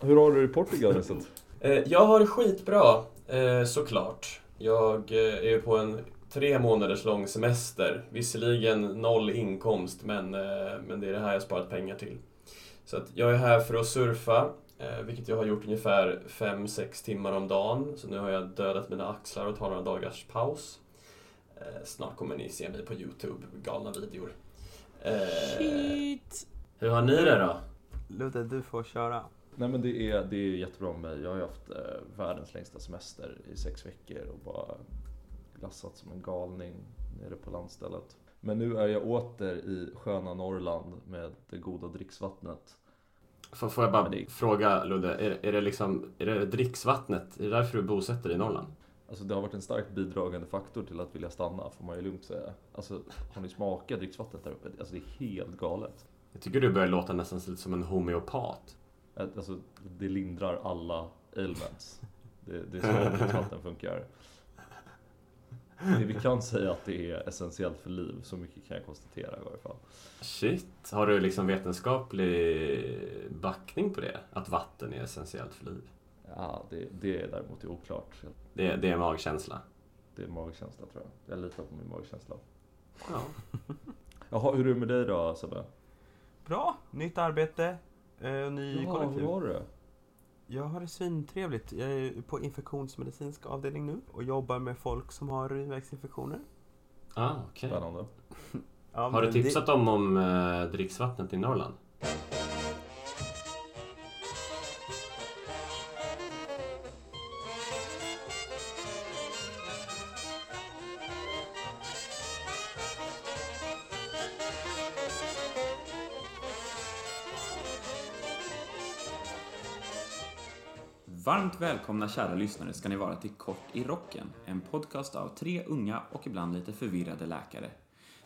Hur har du det i Portugal Vincent? Eh, Jag har det skitbra, eh, såklart. Jag eh, är på en tre månaders lång semester. Visserligen noll inkomst, men, men det är det här jag sparat pengar till. Så att jag är här för att surfa, vilket jag har gjort ungefär 5-6 timmar om dagen. Så nu har jag dödat mina axlar och tar några dagars paus. Snart kommer ni se mig på Youtube, galna videor. Shit! Hur har ni det då? Ludde, du får köra. Nej men det är, det är jättebra med mig. Jag har ju haft eh, världens längsta semester i sex veckor och bara glassat som en galning nere på landstället. Men nu är jag åter i sköna Norrland med det goda dricksvattnet. Får, får jag bara det- fråga Ludde, är, är, det liksom, är det dricksvattnet, är det därför du bosätter dig i Norrland? Alltså det har varit en starkt bidragande faktor till att vilja stanna, får man ju lugnt säga. Alltså, har ni smakat dricksvattnet där uppe? Alltså det är helt galet. Jag tycker du börjar låta nästan lite som en homeopat. Alltså, det lindrar alla ailments. Det, det är så dricksvatten funkar. Det vi kan säga att det är essentiellt för liv, så mycket kan jag konstatera i varje fall. Shit, har du liksom vetenskaplig backning på det? Att vatten är essentiellt för liv? Ja, det, det är däremot oklart. Det, det är magkänsla. Det är magkänsla tror jag. Jag litar på min magkänsla. Ja. Jaha, hur är det med dig då Sebbe? Bra! Nytt arbete. Eh, ny Jaha, kollektiv. hur har du det? Jag har det svintrevligt. Jag är på infektionsmedicinsk avdelning nu och jobbar med folk som har urinvägsinfektioner. Ah, okej. Spännande. Ja, Har du tipsat dem om eh, dricksvattnet i Norrland? Varmt välkomna kära lyssnare ska ni vara till Kort i rocken, en podcast av tre unga och ibland lite förvirrade läkare.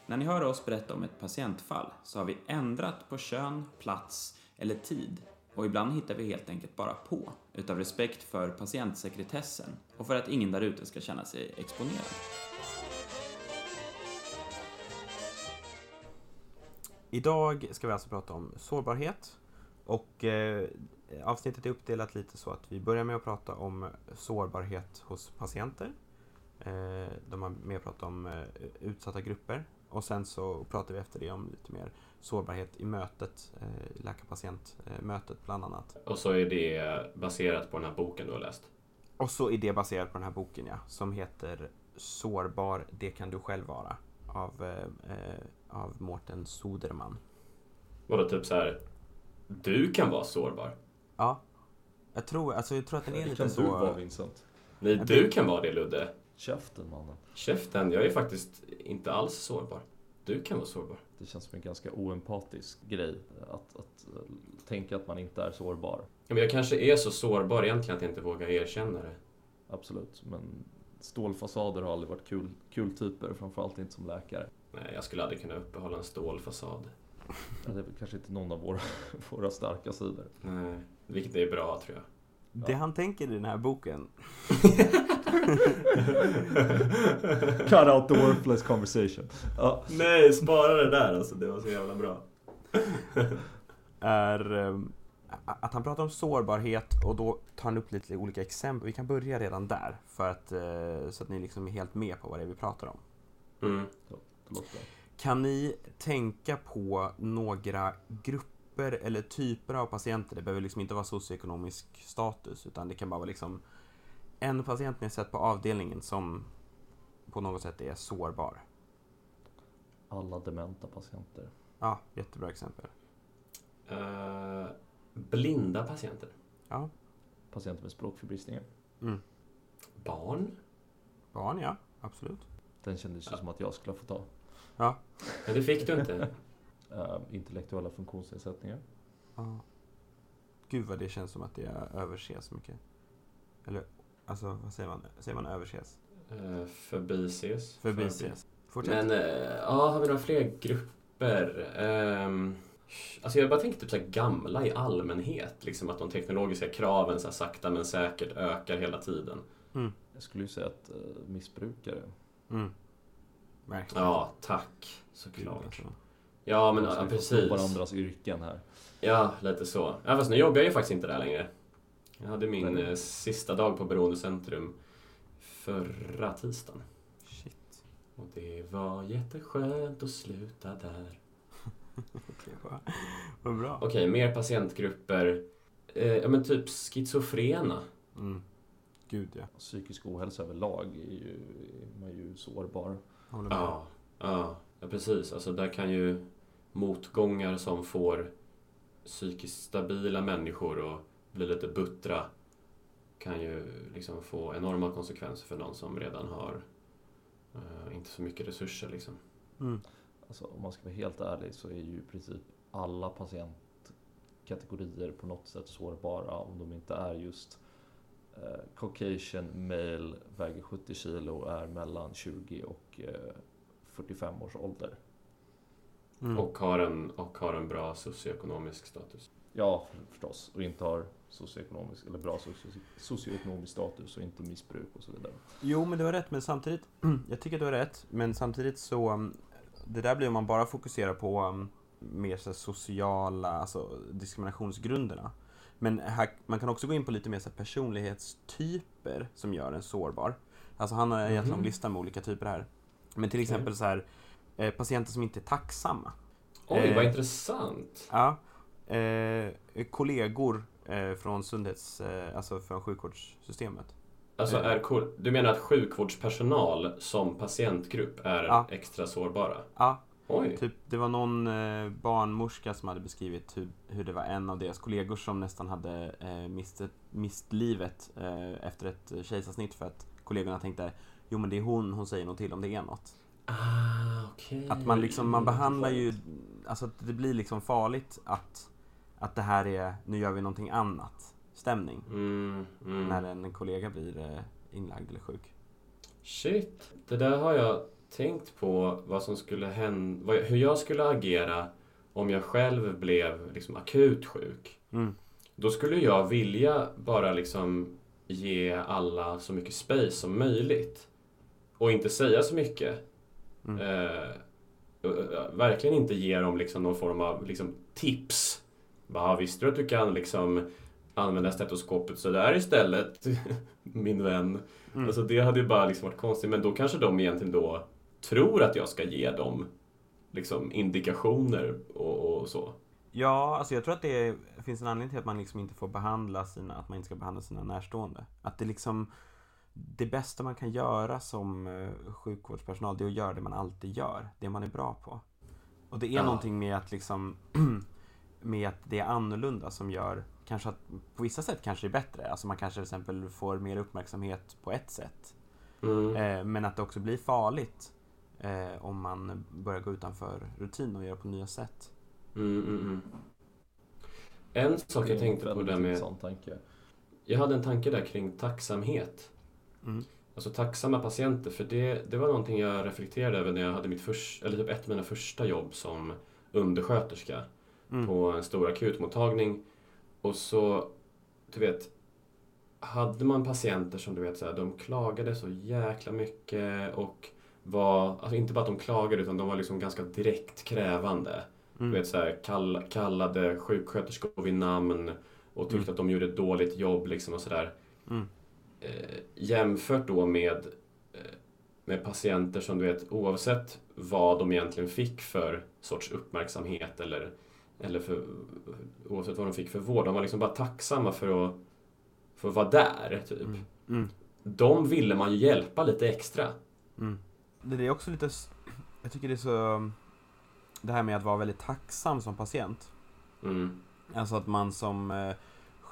När ni hör oss berätta om ett patientfall så har vi ändrat på kön, plats eller tid och ibland hittar vi helt enkelt bara på, utav respekt för patientsekretessen och för att ingen där ute ska känna sig exponerad. Idag ska vi alltså prata om sårbarhet. Och eh, avsnittet är uppdelat lite så att vi börjar med att prata om sårbarhet hos patienter. Eh, de har mer pratat om eh, utsatta grupper. Och sen så pratar vi efter det om lite mer sårbarhet i mötet, eh, läkar-patient-mötet bland annat. Och så är det baserat på den här boken du har läst. Och så är det baserat på den här boken ja, som heter Sårbar, det kan du själv vara. Av, eh, eh, av Mårten Soderman. Vadå, typ så här. Du kan vara sårbar. Ja. Jag tror, alltså, jag tror att den är Det lite kan så... du vara Vincent. Nej, du kan vara det Ludde. Käften mannen. Käften, jag är faktiskt inte alls sårbar. Du kan vara sårbar. Det känns som en ganska oempatisk grej att, att eh, tänka att man inte är sårbar. Ja, men jag kanske är så sårbar egentligen att jag inte vågar erkänna det. Absolut, men stålfasader har aldrig varit kul, kul typer, framförallt inte som läkare. Nej, jag skulle aldrig kunna uppehålla en stålfasad. Det är väl kanske inte någon av våra, våra starka sidor. Nej, vilket är bra tror jag. Det han tänker i den här boken, Cut out the worthless conversation. Ja, Nej, spara det där alltså. Det var så jävla bra. är eh, att han pratar om sårbarhet och då tar han upp lite olika exempel. Vi kan börja redan där för att, eh, så att ni liksom är helt med på vad det är vi pratar om. Mm. det låter bra. Kan ni tänka på några grupper eller typer av patienter? Det behöver liksom inte vara socioekonomisk status utan det kan bara vara liksom en patient ni har sett på avdelningen som på något sätt är sårbar. Alla dementa patienter. Ja, jättebra exempel. Eh, blinda patienter. Ja, Patienter med språkförbristningar. mm. Barn. barn ja, absolut. Den kändes ju som att jag skulle få ta. Ja, Men det fick du inte. Eh, intellektuella funktionsnedsättningar. Ja. Gud vad det känns som att det överses mycket. Eller, alltså vad säger man? Säger man överses? Uh, förbises. Förbises. Fortsätt. Men, eh, ja, har vi några fler grupper? Ehm, alltså jag bara tänker typ så här gamla i allmänhet. Liksom att de teknologiska kraven så här sakta men säkert ökar hela tiden. Mm. Jag skulle ju säga att eh, missbrukare. Mm. Verkligen. Ja, tack. Gud, Såklart. alltså. Ja, men ja, precis. varandras yrken här. Ja, lite så. Ja, fast nu jobbar jag ju faktiskt inte där längre. Jag hade min eh, sista dag på Beroendecentrum förra tisdagen. Shit. Och det var jätteskönt att sluta där. Okej, vad, vad bra. Okej, mer patientgrupper. Eh, ja men typ schizofrena. Mm. Gud ja. Psykisk ohälsa överlag är ju, är man ju sårbar. Ja, ja precis. Alltså där kan ju motgångar som får psykiskt stabila människor att bli lite buttra kan ju liksom få enorma konsekvenser för någon som redan har eh, inte så mycket resurser liksom. Mm. Alltså, om man ska vara helt ärlig så är ju i princip alla patientkategorier på något sätt sårbara om de inte är just eh, Caucasian male, väger 70 kilo och är mellan 20 och eh, 45 års ålder. Mm. Och, har en, och har en bra socioekonomisk status. Ja, förstås. Och inte har socioekonomisk, eller bra socio- socioekonomisk status och inte missbruk och så vidare. Jo, men du har rätt, men samtidigt, jag tycker att du har rätt, men samtidigt så, um, det där blir om man bara fokuserar på um, mer så sociala, alltså diskriminationsgrunderna. Men här, man kan också gå in på lite mer så personlighetstyper som gör en sårbar. Alltså han har en jättelång Mhm. lista med olika typer här. Men till exempel så här, patienter som inte är tacksamma. Oj, Eh. vad intressant! Ja, eh, kollegor eh, från sundhets, eh, alltså från sjukvårdssystemet. Alltså, eh. är, du menar att sjukvårdspersonal som patientgrupp är Ja. extra sårbara? Ja, Oj! Typ, det var någon eh, barnmorska som hade beskrivit hur, hur det var en av deras kollegor som nästan hade eh, mist, mist livet eh, efter ett eh, kejsarsnitt för att kollegorna tänkte jo men det är hon, hon säger nog till om det är något. Ah, okej. Att man liksom, man behandlar ju, alltså att det blir liksom farligt att, att det här är, nu gör vi någonting annat, stämning. Mm, mm. När en kollega blir eh, inlagd eller sjuk. Shit. Det där har jag tänkt på vad som skulle hända, vad, hur jag skulle agera om jag själv blev liksom akut sjuk. Mm. Då skulle jag vilja bara liksom ge alla så mycket space som möjligt. Och inte säga så mycket. Mm. Eh, verkligen inte ge dem liksom någon form av liksom tips. Bara, visste du att du kan liksom använda stetoskopet sådär istället, min vän? Mm. Alltså det hade ju bara liksom varit konstigt. Men då kanske de egentligen då tror att jag ska ge dem liksom indikationer och, och så. Ja, alltså jag tror att det finns en anledning till att man liksom inte får behandla sina, att man inte ska behandla sina närstående. Att det liksom, det bästa man kan göra som eh, sjukvårdspersonal, det är att göra det man alltid gör. Det man är bra på. Och det är Ja. någonting med att liksom, med att det är annorlunda som gör, kanske att på vissa sätt kanske det är bättre. Alltså man kanske till exempel får mer uppmärksamhet på ett sätt. Mm. Eh, men att det också blir farligt eh, om man börjar gå utanför rutin och göra på nya sätt. Mm, mm, mm. En sak jag tänkte på där med... Sån tanke. Jag hade en tanke där kring tacksamhet. Mm. Alltså tacksamma patienter, för det, det var någonting jag reflekterade över när jag hade mitt första, eller typ ett av mina första jobb som undersköterska Mm. på en stor akutmottagning. Och så, du vet, hade man patienter som du vet så här, de klagade så jäkla mycket och var, alltså inte bara att de klagade utan de var liksom ganska direkt krävande. Mm. Du vet så här, kall, kallade sjuksköterskor vid namn och tyckte Mm. att de gjorde ett dåligt jobb liksom och sådär. Mm. Eh, jämfört då med, eh, med patienter som du vet oavsett vad de egentligen fick för sorts uppmärksamhet eller, eller för, oavsett vad de fick för vård. De var liksom bara tacksamma för att, för att vara där. Typ. Mm. Mm. De ville man ju hjälpa lite extra. Mm. Det är också lite, jag tycker det är så, det här med att vara väldigt tacksam som patient. Mm. Alltså att man som eh,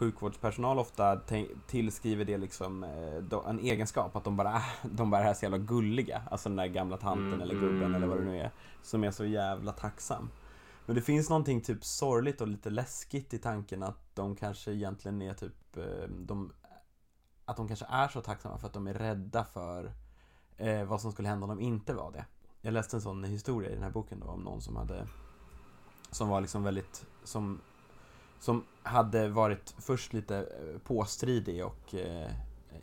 sjukvårdspersonal ofta tillskriver det liksom eh, en egenskap, att de bara, är- de bara är så jävla gulliga. Alltså den där gamla tanten Mm, eller gubben mm. eller vad det nu är. Som är så jävla tacksam. Men det finns någonting typ sorgligt och lite läskigt i tanken att de kanske egentligen är typ, eh, de, att de kanske är så tacksamma för att de är rädda för eh, vad som skulle hända om de inte var det. Jag läste en sån historia i den här boken då om någon som hade som var liksom väldigt som, som hade varit först lite eh, påstridig och eh,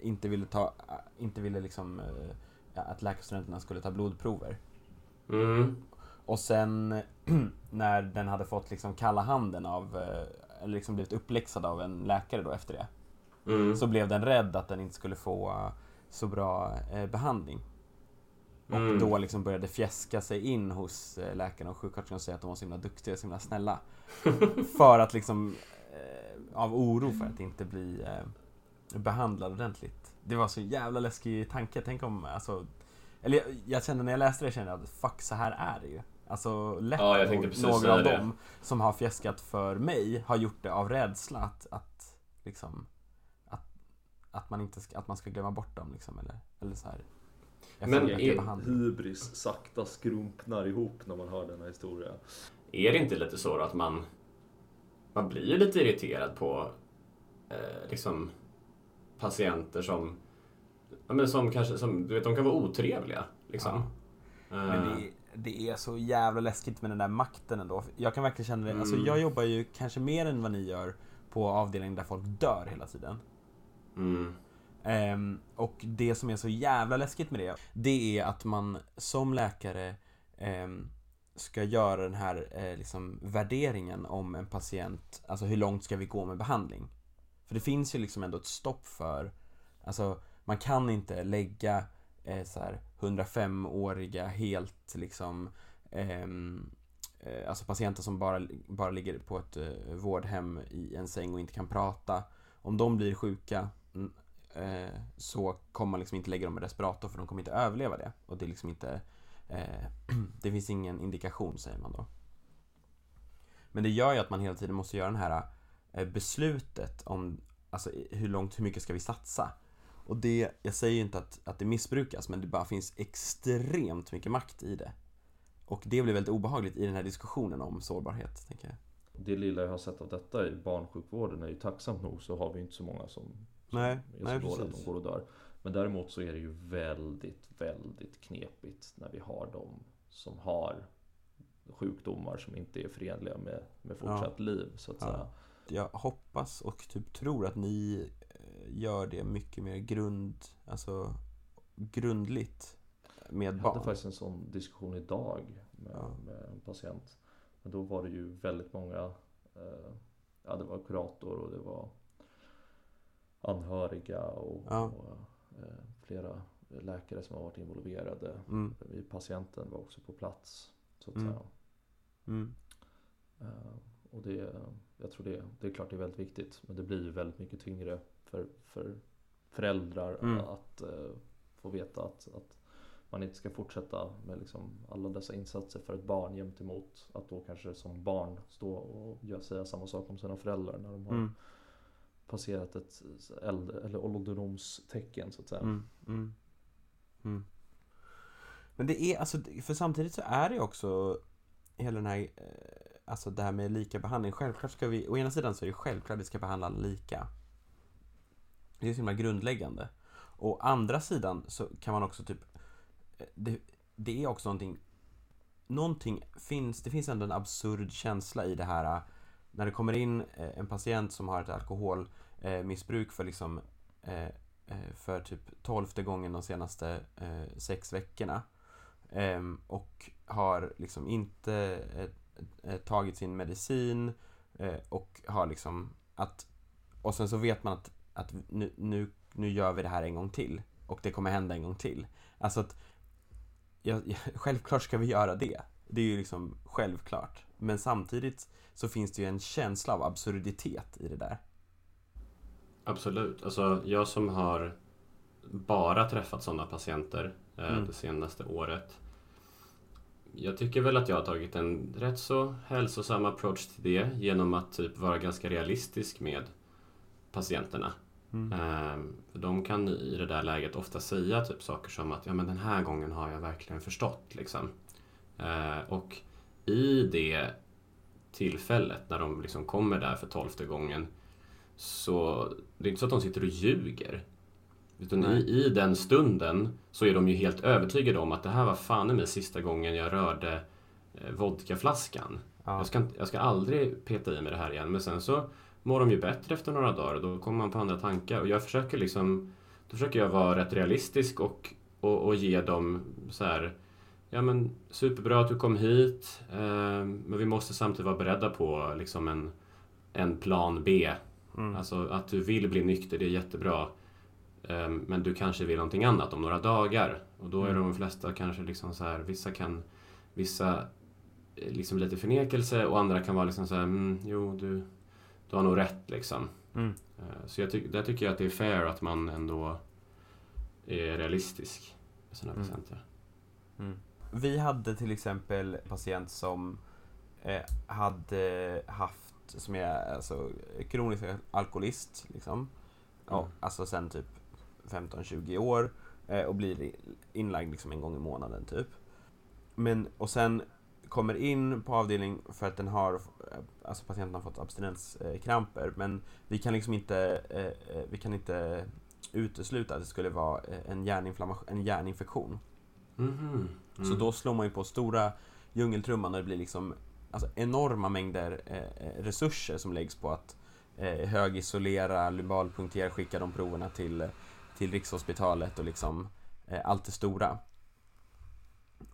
inte ville ta, inte ville liksom eh, att läkarstudenterna skulle ta blodprover. Mm. Och sen när den hade fått liksom kalla handen av, eh, eller liksom blivit uppläxad av en läkare då efter det. Mm. så blev den rädd att den inte skulle få eh, så bra eh, behandling. Och Mm. då liksom började fjäska sig in hos eh, läkaren och sjuksköterskan och säga att de var så himla duktiga och så himla snälla. för att liksom, eh, av oro för att inte bli eh, behandlad ordentligt. Det var så jävla läskig tanke. Tänk om, alltså, eller jag, jag kände när jag läste det, kände jag att fuck, så här är det ju. Alltså lätt Ja, några av dem som har fjäskat för mig har gjort det av rädsla att, att liksom att, att, man inte ska, att man ska glömma bort dem liksom, eller, eller så här. Jag Men är-. Hybris sakta skrumpnar ihop när man hör denna historia. Är det inte lite så då att man, man blir lite irriterad på eh, liksom patienter som, ja, men som kanske, som, du vet, de kan vara otrevliga. Liksom. Men Eh, det, det är så jävla läskigt med den där makten ändå. Jag kan verkligen känna det. Alltså Mm. jag jobbar ju kanske mer än vad ni gör på avdelningen där folk dör hela tiden. mm, Um, och det som är så jävla läskigt med det, det är att man som läkare um, ska göra den här eh, liksom, värderingen om en patient, alltså hur långt ska vi gå med behandling? För det finns ju liksom ändå ett stopp för, alltså man kan inte lägga eh, så här 105-åriga helt liksom ehm, eh, Alltså patienter som bara, bara ligger på ett eh, vårdhem i en säng och inte kan prata. Om de blir sjuka eh, så kommer man liksom inte lägga dem i respirator för de kommer inte överleva det. Och det är liksom inte eh, Det finns ingen indikation säger man då. Men det gör ju att man hela tiden måste göra det här eh, beslutet om alltså, hur långt, hur mycket ska vi satsa? Och det, jag säger ju inte att, att det missbrukas men det bara finns extremt mycket makt i det. Och det blir väldigt obehagligt i den här diskussionen om sårbarhet, tänker jag. Det lilla jag har sett av detta i barnsjukvården är ju tacksamt nog så har vi inte så många som Nej, är så nej, dåliga att precis. de går och dör. Men däremot så är det ju väldigt, väldigt knepigt när vi har de som har sjukdomar som inte är förenliga med, med fortsatt liv så att Ja. säga. Jag hoppas och typ tror att ni eh, gör det mycket mer grund, alltså grundligt med Jag hade barn. faktiskt en sån diskussion idag med, Ja. med en patient. Men då var det ju väldigt många, eh, ja det var kurator och det var anhöriga och, Ja. och eh, flera läkare som har varit involverade. Mm, Vi patienten var också på plats. Så att Mm. säga. mm, Eh, och det, jag tror det, det är klart det är väldigt viktigt. Men det blir ju väldigt mycket tyngre för, för föräldrar Mm. att eh, få veta att, att man inte ska fortsätta med liksom alla dessa insatser för ett barn jämt emot att då kanske som barn stå och säga samma sak om sina föräldrar när de har mm, passerat ett äldre, eller ålderdomstecken så att säga. mm, mm, mm. Men det är alltså, för samtidigt så är det också hela den här, eh, alltså det här med lika behandling. Självklart ska vi, å ena sidan så är det självklart att vi ska behandla alla lika. Det är så himla grundläggande. Å andra sidan så kan man också typ, eh, det, det är också någonting, någonting finns, det finns ändå en absurd känsla i det här när det kommer in eh, en patient som har ett alkoholmissbruk eh, för liksom eh, för typ tolfte gången de senaste sex veckorna. Ehm, och har liksom inte tagit sin medicin och har liksom att och sen så vet man att, att nu, nu, nu gör vi det här en gång till och det kommer hända en gång till. Alltså att ja, självklart ska vi göra det. Det är ju liksom självklart. Men samtidigt så finns det ju en känsla av absurditet i det där. Absolut. Alltså, jag som har bara träffat sådana patienter eh, Mm. det senaste året. Jag tycker väl att jag har tagit en rätt så hälsosam approach till det genom att typ vara ganska realistisk med patienterna. Mm. För de kan i det där läget ofta säga typ saker som att ja men den här gången har jag verkligen förstått liksom. Eh, och i det tillfället när de liksom kommer där för tolfte gången så det är inte så att de sitter och ljuger. Utan i, i den stunden så är de ju helt övertygade om att det här var fan i mig sista gången jag rörde eh, vodkaflaskan. Ja. Jag, ska, jag ska aldrig peta i mig det här igen. Men sen så mår de ju bättre efter några dagar och då kommer man på andra tankar. Och jag försöker liksom Då försöker jag vara rätt realistisk och, och, och ge dem så här Ja men superbra att du kom hit eh, Men vi måste samtidigt vara beredda på liksom en, en plan B Mm. Alltså att du vill bli nykter, det är jättebra. Ehm, Men du kanske vill någonting annat om några dagar. Och då är Mm. de flesta kanske liksom så här, vissa kan, vissa eh, liksom lite förnekelse och andra kan vara liksom så här, mm, jo du, du har nog rätt liksom. Mm. Eh, Så jag ty- där tycker jag att det är fair att man ändå är realistisk med sina Mm. patienter. Mm. Vi hade till exempel en patient som eh, hade haft, som är alltså kronisk alkoholist, liksom. Mm. alltså sen typ 15-20 år eh, och blir inlagd liksom en gång i månaden typ. Men, och sen kommer in på avdelning för att den har, eh, alltså patienten har fått abstinenskramper men vi kan liksom inte, eh, eh, vi kan inte utesluta att det skulle vara eh, en, hjärninflammation, en hjärninfektion. Mhm. Så Mm. då slår man ju på stora djungeltrumman och det blir liksom alltså, enorma mängder eh, eh, resurser som läggs på att eh, högisolera, lumbalpunktera, skicka de proverna till, till Rikshospitalet och liksom eh, allt det stora.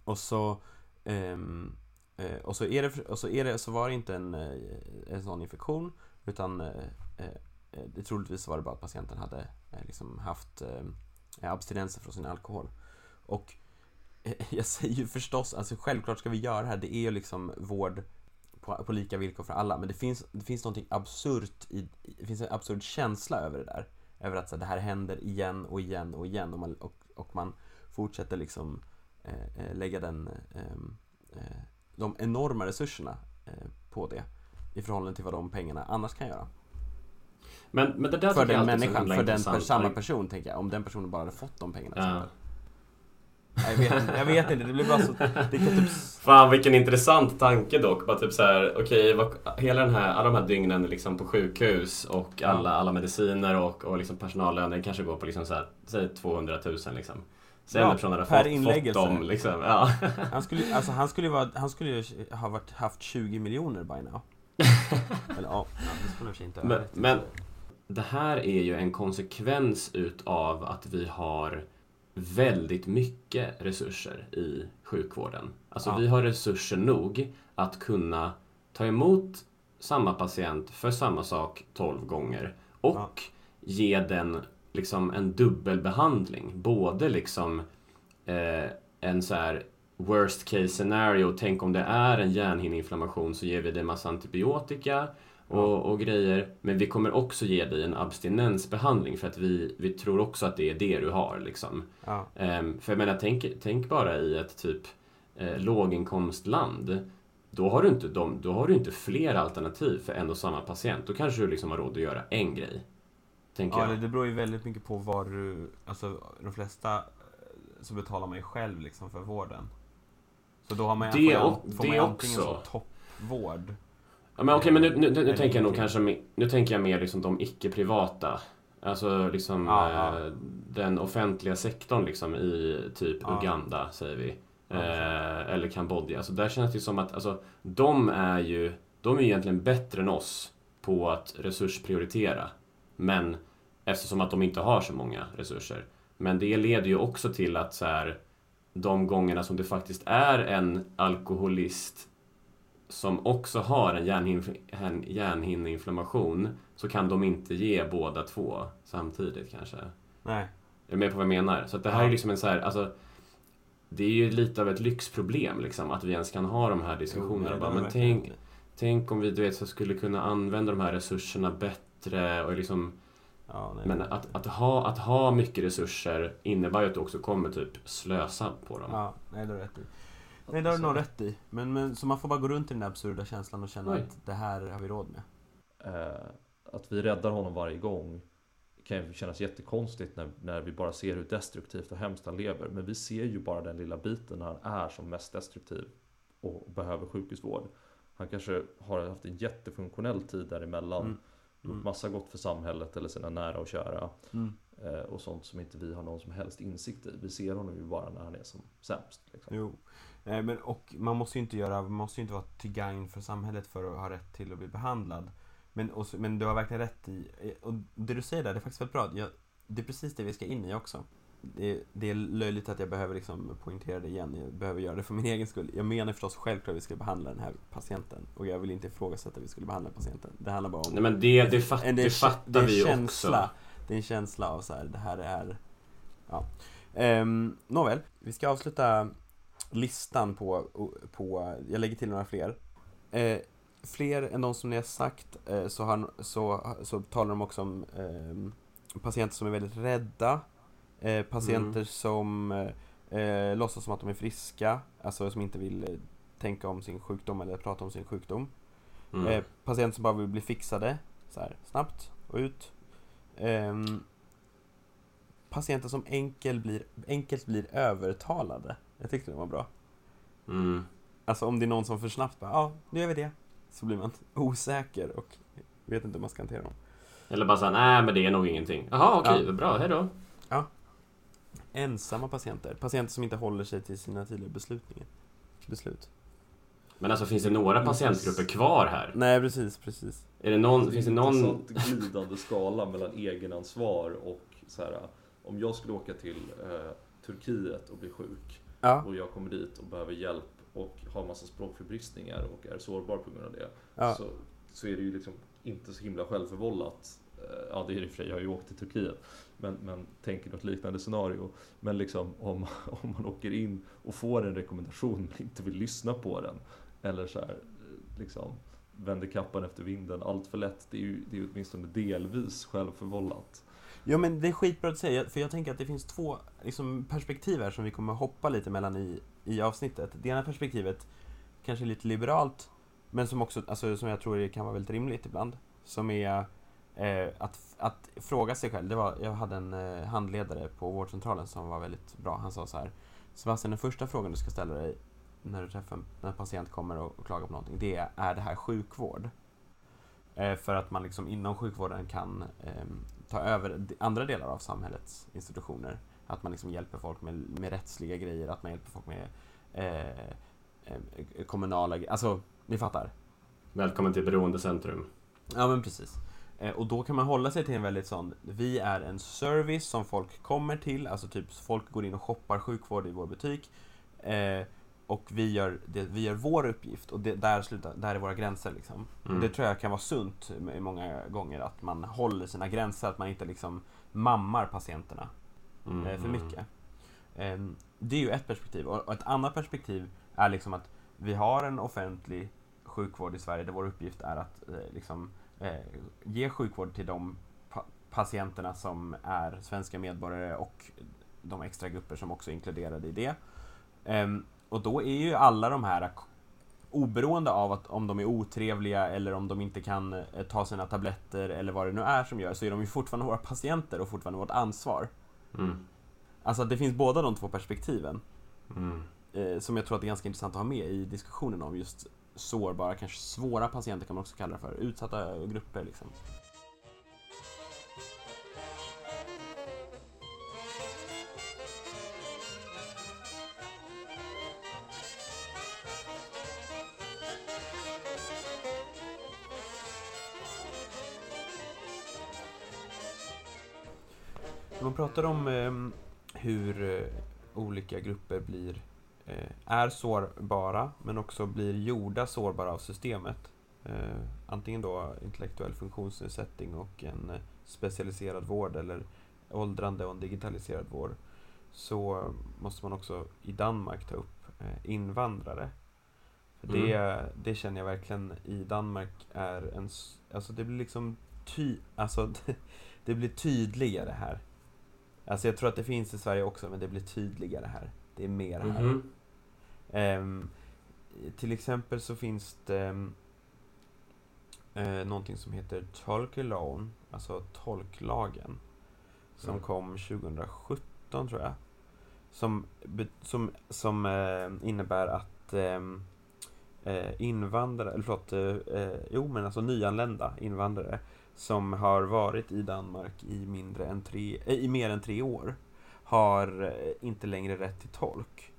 Och så, ehm, eh, och så, är det, och så, är det, så var det inte en, eh, en sån infektion utan eh, det troligtvis var det bara att patienten hade liksom haft abstinenser från sin alkohol. Och jag säger ju förstås, alltså självklart ska vi göra det här, det är ju liksom vård på, på lika villkor för alla, men det finns, det finns någonting absurt i, det finns en absurd känsla över det där. Över att så, det här händer igen och igen och igen och man, och, och man fortsätter liksom eh, eh, lägga den, eh, eh, de enorma resurserna eh, på det i förhållande till vad de pengarna annars kan göra. Men, men det där För den människan, för den per, samma person tänker jag, om den personen bara hade fått de pengarna. Ja. Jag vet, inte, jag vet inte, det blir bara så... Det kan typ... Fan vilken intressant tanke dock. Bara typ så här, okej, vad- hela den här, alla de här dygnen liksom på sjukhus och alla, alla mediciner och, och liksom personallöner kanske går på liksom så här, säg 200 000 liksom. Sen Ja, den personen hade per fått, fått inläggelse. dem liksom. Ja. Han skulle, alltså, han skulle, ju vara, han skulle ju ha varit, haft 20 miljoner by now. Eller ja, det skulle sig inte ha Men, men det här är ju en konsekvens utav att vi har väldigt mycket resurser i sjukvården. Alltså Ja. vi har resurser nog att kunna ta emot samma patient för samma sak 12 gånger och Ja. ge den liksom en dubbelbehandling. Både liksom eh, en så här worst case scenario, tänk om det är en hjärnhinneinflammation så ger vi dig massa antibiotika och, och grejer. Men vi kommer också ge dig en abstinensbehandling för att vi, vi tror också att det är det du har. Liksom. Ja, Ehm, för jag menar, tänk, tänk bara i ett typ eh, låginkomstland. Då har, du inte de, då har du inte fler alternativ för en och samma patient. Då kanske du liksom har råd att göra en grej. Tänker ja det, jag. det beror ju väldigt mycket på vad du... Alltså de flesta eh, så betalar man ju själv liksom för vården. Så då har man, Det får man, får man antingen också. som toppvård. Ja, men okej, men nu, nu, nu, nu tänker jag nog kanske nu tänker jag mer liksom de icke-privata. Alltså liksom eh, den offentliga sektorn liksom i typ Ja. Uganda, säger vi. Eh, eller Kambodja. Alltså där känns det som att alltså, de är ju de är ju egentligen bättre än oss på att resursprioritera. Men eftersom att de inte har så många resurser. Men det leder ju också till att så här, de gångerna som det faktiskt är en alkoholist som också har en hjärnhin- en hjärnhinneinflammation så kan de inte ge båda två samtidigt kanske. Nej. Är du med på vad jag menar? Så att det här Ja. är liksom en så här, alltså det är ju lite av ett lyxproblem liksom att vi ens kan ha de här diskussionerna. Jo, nej, bara, är men tänk, tänk om vi du vet, så skulle kunna använda de här resurserna bättre och liksom Ja, nej. men att, att, ha, att ha mycket resurser innebär ju att du också kommer typ slösa på dem. Ja, nej det du rätt. Nej det har du nog rätt i. Men, men, så man får bara gå runt i den där absurda känslan och känna Oj. att det här har vi råd med. Eh, att vi räddar honom varje gång kan ju kännas jättekonstigt när, när vi bara ser hur destruktivt och hemskt han lever. Men vi ser ju bara den lilla biten när han är som mest destruktiv och behöver sjukhusvård. Han kanske har haft en jättefunktionell tid däremellan. Mm. Gjort Mm. massa gott för samhället eller sina nära och kära. Mm. Eh, och sånt som inte vi har någon som helst insikt i. Vi ser honom ju bara när han är som sämst. Liksom. Jo. Nej, men, och man måste ju inte göra, man måste inte vara till gagn för samhället för att ha rätt till att bli behandlad. Men, och, men du har verkligen rätt i, och det du säger där, det är faktiskt väldigt bra. Jag, det är precis det vi ska in i också. det, det är löjligt att jag behöver liksom poängtera det igen. Jag behöver göra det för min egen skull. Jag menar förstås självklart att vi ska behandla den här patienten. Och jag vill inte ifrågasätta att vi skulle behandla patienten. Det handlar bara om... Nej men det, det, fatt, en- det är- fattar det vi känsla, också. Det är en känsla av så här, det här är... Ja. Um, nåväl, vi ska avsluta listan på, på... Jag lägger till några fler. Eh, fler än de som ni har sagt eh, så, har, så, så talar de också om ehm, patienter som är väldigt rädda. Eh, patienter Mm. som eh, eh, låtsas som att de är friska, alltså som inte vill eh, tänka om sin sjukdom eller prata om sin sjukdom. Mm. Eh, patienter som bara vill bli fixade, så här, snabbt och ut. Ehm, patienter som enkel blir, enkelt blir övertalade. Jag tyckte det var bra. Mm. Alltså om det är någon som för snabbt bara, ja, nu gör vi det. Så blir man osäker och vet inte hur man ska hantera dem. Eller bara såhär, nej men det är nog ingenting. Jaha okej, Ja. bra, hejdå. Ensamma patienter, patienter som inte håller sig till sina tidigare beslutningar. beslut. Men alltså finns det några patientgrupper kvar här? Nej, precis, precis. Är det någon, finns det någon... intressant glidande skala mellan egenansvar och så här, om jag skulle åka till eh, Turkiet och bli sjuk Ja, och jag kommer dit och behöver hjälp och har massa språkförbristningar och är sårbar på grund av det. ja, Så, så är det ju liksom inte så himla självförvållat. Eh, Ja det är det för jag har ju åkt till Turkiet. Men, men tänk något liknande scenario. Men liksom om, om man åker in och får en rekommendation men inte vill lyssna på den. Eller så här, eh, liksom vänder kappan efter vinden allt för lätt. Det är ju, det är åtminstone delvis självförvållat. Ja men det är skitbra att säga, för jag tänker att det finns två liksom, perspektiv här som vi kommer hoppa lite mellan i, i avsnittet. Det ena perspektivet, kanske lite liberalt, men som också, alltså, som jag tror kan vara väldigt rimligt ibland. Som är eh, att, att fråga sig själv. Det var, jag hade en eh, handledare på vårdcentralen som var väldigt bra. Han sa så här, Sebastian, den första frågan du ska ställa dig när du träffar en, när en patient kommer och, och klagar på någonting, det är, är det här sjukvård? Eh, för att man liksom inom sjukvården kan eh, ta över andra delar av samhällets institutioner. Att man liksom hjälper folk med, med rättsliga grejer, att man hjälper folk med eh, eh, kommunala grejer. Alltså, ni fattar. Välkommen till Beroendecentrum. Ja men precis. Eh, och då kan man hålla sig till en väldigt sån, vi är en service som folk kommer till, alltså typ folk går in och shoppar sjukvård i vår butik. Eh, och vi gör, det, vi gör vår uppgift och det, där, slutar, där är våra gränser liksom. Mm. Det tror jag kan vara sunt många gånger, att man håller sina gränser, att man inte liksom mammar patienterna Mm, eh, för mm. mycket. Ehm, Det är ju ett perspektiv. Och och ett annat perspektiv är liksom att vi har en offentlig sjukvård i Sverige där vår uppgift är att eh, liksom, eh, ge sjukvård till de pa- patienterna som är svenska medborgare och de extra grupper som också är inkluderade i det. Ehm, Och då är ju alla de här Oberoende av att om de är otrevliga eller om de inte kan eh, ta sina tabletter eller vad det nu är som gör så är de ju fortfarande våra patienter och fortfarande vårt ansvar. Mm. Alltså det finns båda de två perspektiven. Mm. Eh, som jag tror att det är ganska intressant att ha med i diskussionen om just sårbara, kanske svåra patienter kan man också kalla det för. Utsatta grupper liksom. Man pratar om ehm, hur eh, olika grupper blir eh, är sårbara men också blir gjorda sårbara av systemet. Eh, antingen då intellektuell funktionsnedsättning och en eh, specialiserad vård eller åldrande och en digitaliserad vård. Så måste man också i Danmark ta upp eh, invandrare. För det, det känner jag verkligen i Danmark är en... Alltså det blir liksom ty... Alltså det, det blir tydligare här. Alltså jag tror att det finns i Sverige också men det blir tydligare här. Det är mer här. Mhm. Ehm, till exempel så finns det ehm, eh, någonting som heter Tolkelån, alltså tolklagen. Som Mm. kom 2017 tror jag. Som, som, som eh, innebär att eh, invandrare, eller förlåt, eh, jo men alltså nyanlända invandrare som har varit i Danmark i, mindre än tre, eh, i mer än tre år har eh, inte längre rätt till tolk.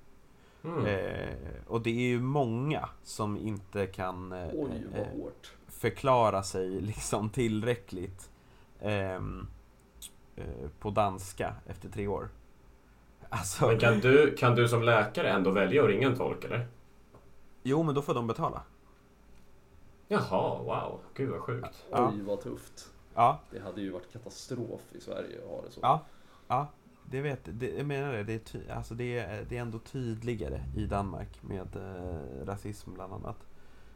Mm. Eh, och det är ju många som inte kan eh, Oj eh, förklara sig liksom tillräckligt ehm, eh, på danska efter tre år. Alltså, Men kan du, kan du som läkare ändå välja att ringa en tolk eller? jo men då får de betala. Jaha, wow. Gud vad sjukt. Ja. Oj vad tufft. Ja, Det hade ju varit katastrof i Sverige att ha det så. ja, ja. Det vet det, jag menar det. Det är, ty, alltså det, är, det är ändå tydligare i Danmark med eh, rasism bland annat.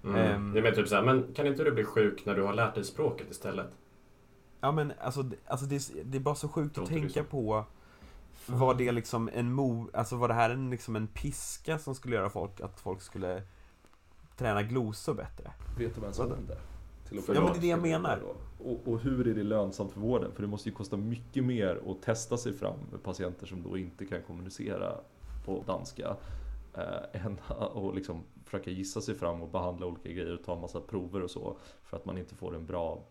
Mm. Det är mer typ såhär, men kan inte du bli sjuk när du har lärt dig språket istället? Ja men alltså, det- alltså det, är, det är bara så sjukt att tänka på Var det liksom en mo, alltså var det här en, liksom en piska som skulle göra folk, att folk skulle träna glosor bättre? Vet de ens Vadå? om det? Till att Ja, men det är det jag menar. Och, och hur är det lönsamt för vården? För det måste ju kosta mycket mer att testa sig fram med patienter som då inte kan kommunicera på danska. Eh, än att liksom försöka gissa sig fram och behandla olika grejer och ta en massa prover och så. För att man inte får en bra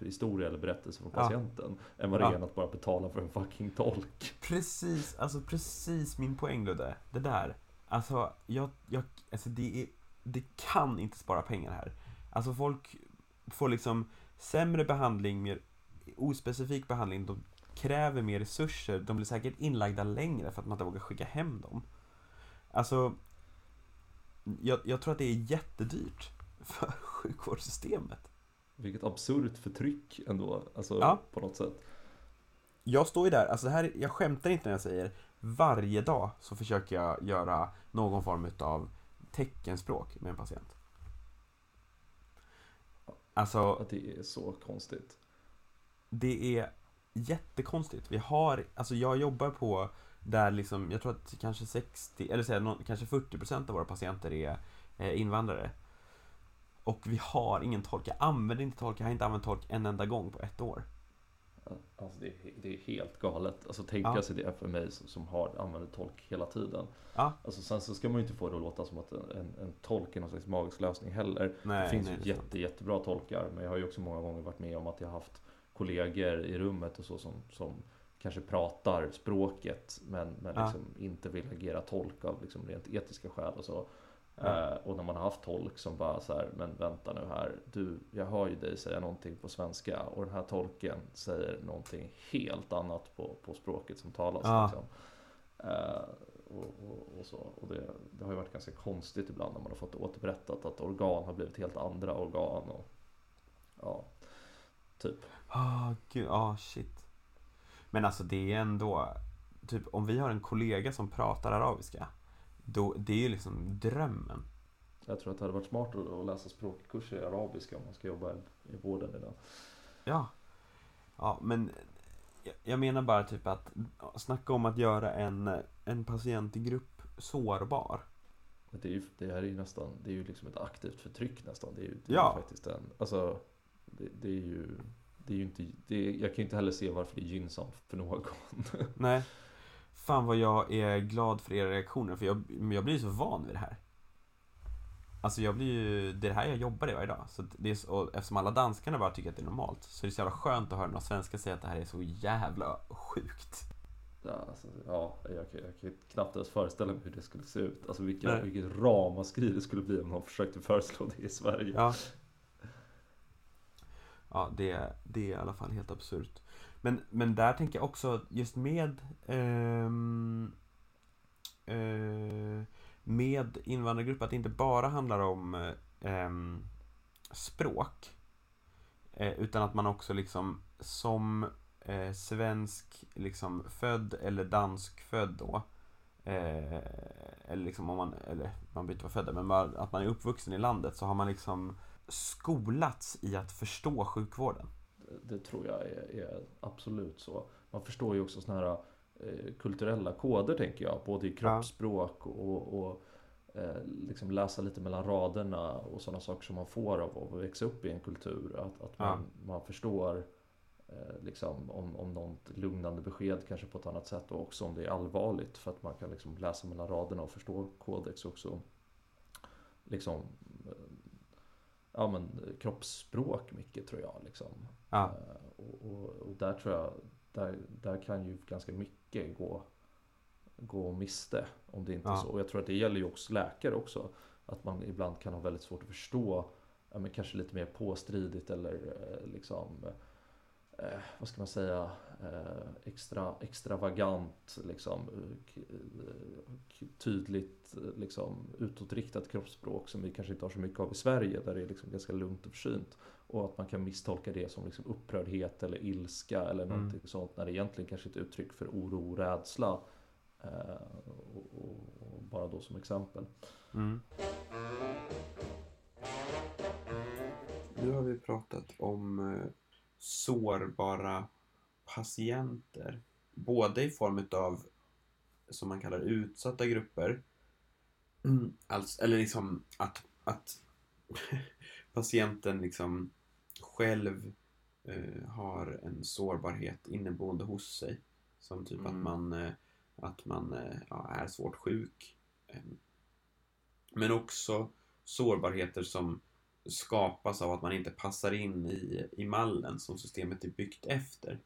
historia eller berättelse från Ja. patienten. Än vad det Ja. är att bara betala för en fucking tolk. Precis, alltså precis min poäng Ludde. Det där. Alltså, jag, jag, alltså det, är, det kan inte spara pengar här. Alltså folk får liksom sämre behandling, mer ospecifik behandling. De kräver mer resurser. De blir säkert inlagda längre för att man inte vågar skicka hem dem. Alltså, jag, jag tror att det är jättedyrt för sjukvårdssystemet. Vilket absurt förtryck ändå. Alltså Ja. på något sätt. Jag står ju där, alltså här, jag skämtar inte när jag säger varje dag så försöker jag göra någon form av teckenspråk med en patient. Alltså, Att det är så konstigt. det är jättekonstigt. Vi har, alltså jag jobbar på där liksom, jag tror att kanske 60, eller säga, kanske 40% av våra patienter är eh, invandrare. Och vi har ingen tolk, jag använder inte tolk, jag har inte använt tolk en enda gång på ett år. Alltså det, är, det är helt galet. Alltså tänka Ja. sig det för mig som, som har, använder tolk hela tiden. Ja. Alltså sen så ska man ju inte få det att låta som att en, en, en tolk är någon slags magisk lösning heller. Nej, det finns nej, ju sant. jätte, jättebra tolkar. Men jag har ju också många gånger varit med om att jag har haft kollegor i rummet och så som, som kanske pratar språket men, men Ja. liksom inte vill agera tolk av liksom rent etiska skäl och så. Eh, och när man har haft tolk som bara så här, men vänta nu här, du, jag hör ju dig säga någonting på svenska och den här tolken säger någonting helt annat på, på språket som talas. Ja. Liksom. Eh, och, och, och så. Och det, det har ju varit ganska konstigt ibland när man har fått återberättat att organ har blivit helt andra organ. Och, ja, typ. Ah, gud, ah shit. Men alltså det är ändå, typ om vi har en kollega som pratar arabiska, då, det är ju liksom drömmen. Jag tror att det hade varit smart att, läsa språkkurser i arabiska om man ska jobba i, vården idag. Ja. Ja, men jag, menar bara typ att snacka om att göra en, en patientgrupp sårbar. Det, är ju, det här är ju nästan, det är ju liksom ett aktivt förtryck nästan. Det är ju, det är Ja. ju faktiskt en, alltså det, det är ju, det är ju inte, det är, jag kan ju inte heller se varför det är gynnsamt för någon. Nej. Fan vad jag är glad för era reaktioner, för jag, jag blir så van vid det här. Alltså jag blir ju, det är det här jag jobbar i varje dag. Så det är, så- eftersom alla danskarna bara tycker att det är normalt, så är det så jävla skönt att höra några svenskar säga att det här är så jävla sjukt. Ja, alltså, ja jag, kan, jag kan knappt ens föreställa mig hur det skulle se ut. Alltså vilka, Nej. vilket ramaskri det skulle bli om någon försökte föreslå det i Sverige. Ja. Ja, det, det är i alla fall helt absurt. Men, men där tänker jag också, just med ehm, eh, med invandrargrupper, att det inte bara handlar om ehm, språk. Eh, utan att man också liksom som eh, svensk liksom född eller dansk född då. Eh, eller liksom om man, eller man byter vara född men att man är uppvuxen i landet så har man liksom skolats i att förstå sjukvården. Det, tror jag är, är absolut så. Man förstår ju också sådana här eh, kulturella koder tänker jag. Både i kroppsspråk och, och eh, liksom läsa lite mellan raderna och sådana saker som man får av att växa upp i en kultur. Att, att man, man förstår eh, liksom, om, om något lugnande besked kanske på ett annat sätt och också om det är allvarligt. För att man kan liksom läsa mellan raderna och förstå kodex också. Liksom, ja men kroppsspråk mycket tror jag. Liksom. Ja, Eh, Och, och, och där tror jag, där, där kan ju ganska mycket gå, gå miste om det inte Ja. så. Och jag tror att det gäller ju också läkare också. Att man ibland kan ha väldigt svårt att förstå, ja, men kanske lite mer påstridigt eller eh, liksom, eh, vad ska man säga, eh, extra, extravagant, liksom, k- tydligt liksom, utåtriktat kroppsspråk som vi kanske inte har så mycket av i Sverige där det är liksom ganska lugnt och försynt. Och att man kan misstolka det som liksom upprördhet eller ilska eller Mm. någonting sånt när det egentligen kanske är ett uttryck för oro och rädsla. Eh, och, och, och bara då som exempel. Mm. Nu har vi pratat om eh, sårbara patienter. Både i form av som man kallar utsatta grupper. Mm, alltså, eller liksom att, att patienten liksom själv eh, har en sårbarhet inneboende hos sig. Som typ att Mm. man, eh, att man eh, ja, är svårt sjuk. Eh, Men också sårbarheter som skapas av att man inte passar in i, i mallen som systemet är byggt efter.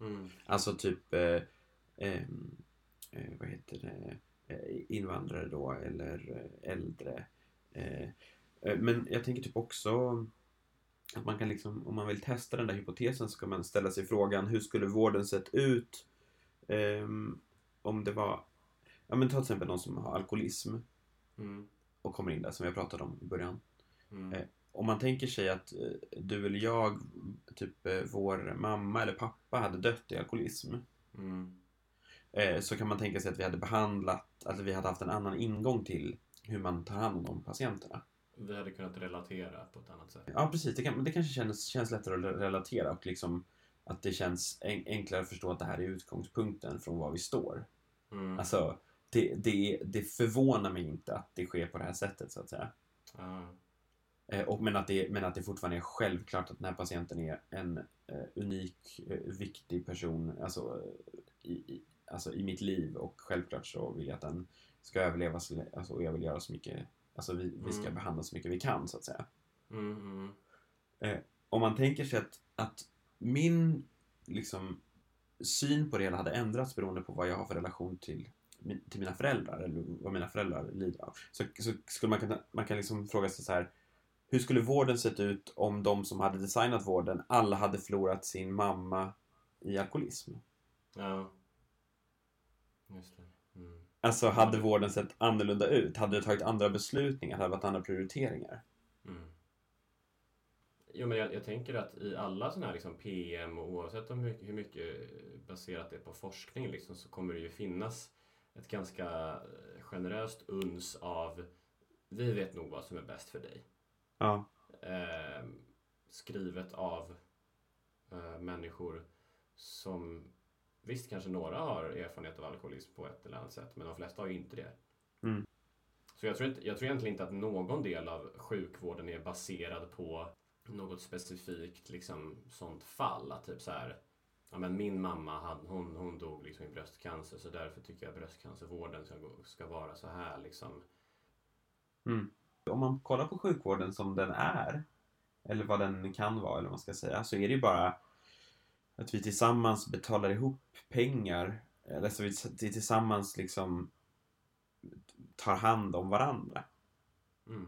Mm. Alltså typ eh, eh, vad heter det, eh, invandrare då eller eh, äldre. Eh, men jag tänker typ också att man kan liksom, om man vill testa den där hypotesen så kan man ställa sig frågan hur skulle vården sett ut om det var, ja men ta till exempel någon som har alkoholism Mm. och kommer in där som har pratat om i början. Mm. Om man tänker sig att eh, du eller jag, typ eh, vår mamma eller pappa hade dött i alkoholism. Mm. eh, Så kan man tänka sig att vi hade behandlat, att vi hade haft en annan ingång till hur man tar hand om patienterna. Vi hade kunnat relatera på ett annat sätt. Ja precis, det, kan, det kanske känns, känns lättare att relatera och liksom att det känns en, enklare att förstå att det här är utgångspunkten från var vi står. Mm. Alltså, det, det, det förvånar mig inte att det sker på det här sättet så att säga. Ja. Eh, och, men, att det, men att det fortfarande är självklart att den här patienten är en eh, unik, eh, viktig person alltså, i, i, alltså, i mitt liv och självklart så vill jag att den ska överleva så, alltså, och jag vill göra så mycket, alltså vi, vi ska Mm. behandla så mycket vi kan så att säga. Mm. Mm. Om man tänker sig att, att min liksom, syn på det hela hade ändrats beroende på vad jag har för relation till, till mina föräldrar eller vad mina föräldrar lider av. Så, så skulle man kunna man kan liksom fråga sig så här. Hur skulle vården sett ut om de som hade designat vården alla hade förlorat sin mamma i alkoholism? Ja. Just det. Mm. Alltså hade vården sett annorlunda ut? Hade det tagit andra beslutningar? Hade det varit andra prioriteringar? Mm. Jo, men jag, jag tänker att i alla sådana här liksom PM, och oavsett om hur, hur mycket baserat det är på forskning, liksom, så kommer det ju finnas ett ganska generöst uns av vi vet nog vad som är bäst för dig. Ja. Eh, skrivet av eh, människor som Visst, kanske några har erfarenhet av alkoholism på ett eller annat sätt, men de flesta har ju inte det. Mm. Så jag tror, inte, jag tror egentligen inte att någon del av sjukvården är baserad på något specifikt liksom, sånt fall. Att typ så här, ja, men min mamma hade, hon, hon dog liksom i bröstcancer så därför tycker jag bröstcancervården ska, gå- ska vara så här. Liksom. Mm. Om man kollar på sjukvården som den är, eller vad den kan vara, eller vad man ska säga, så är det ju bara att vi tillsammans betalar ihop pengar, eller så vi vi tillsammans liksom tar hand om varandra. Mm.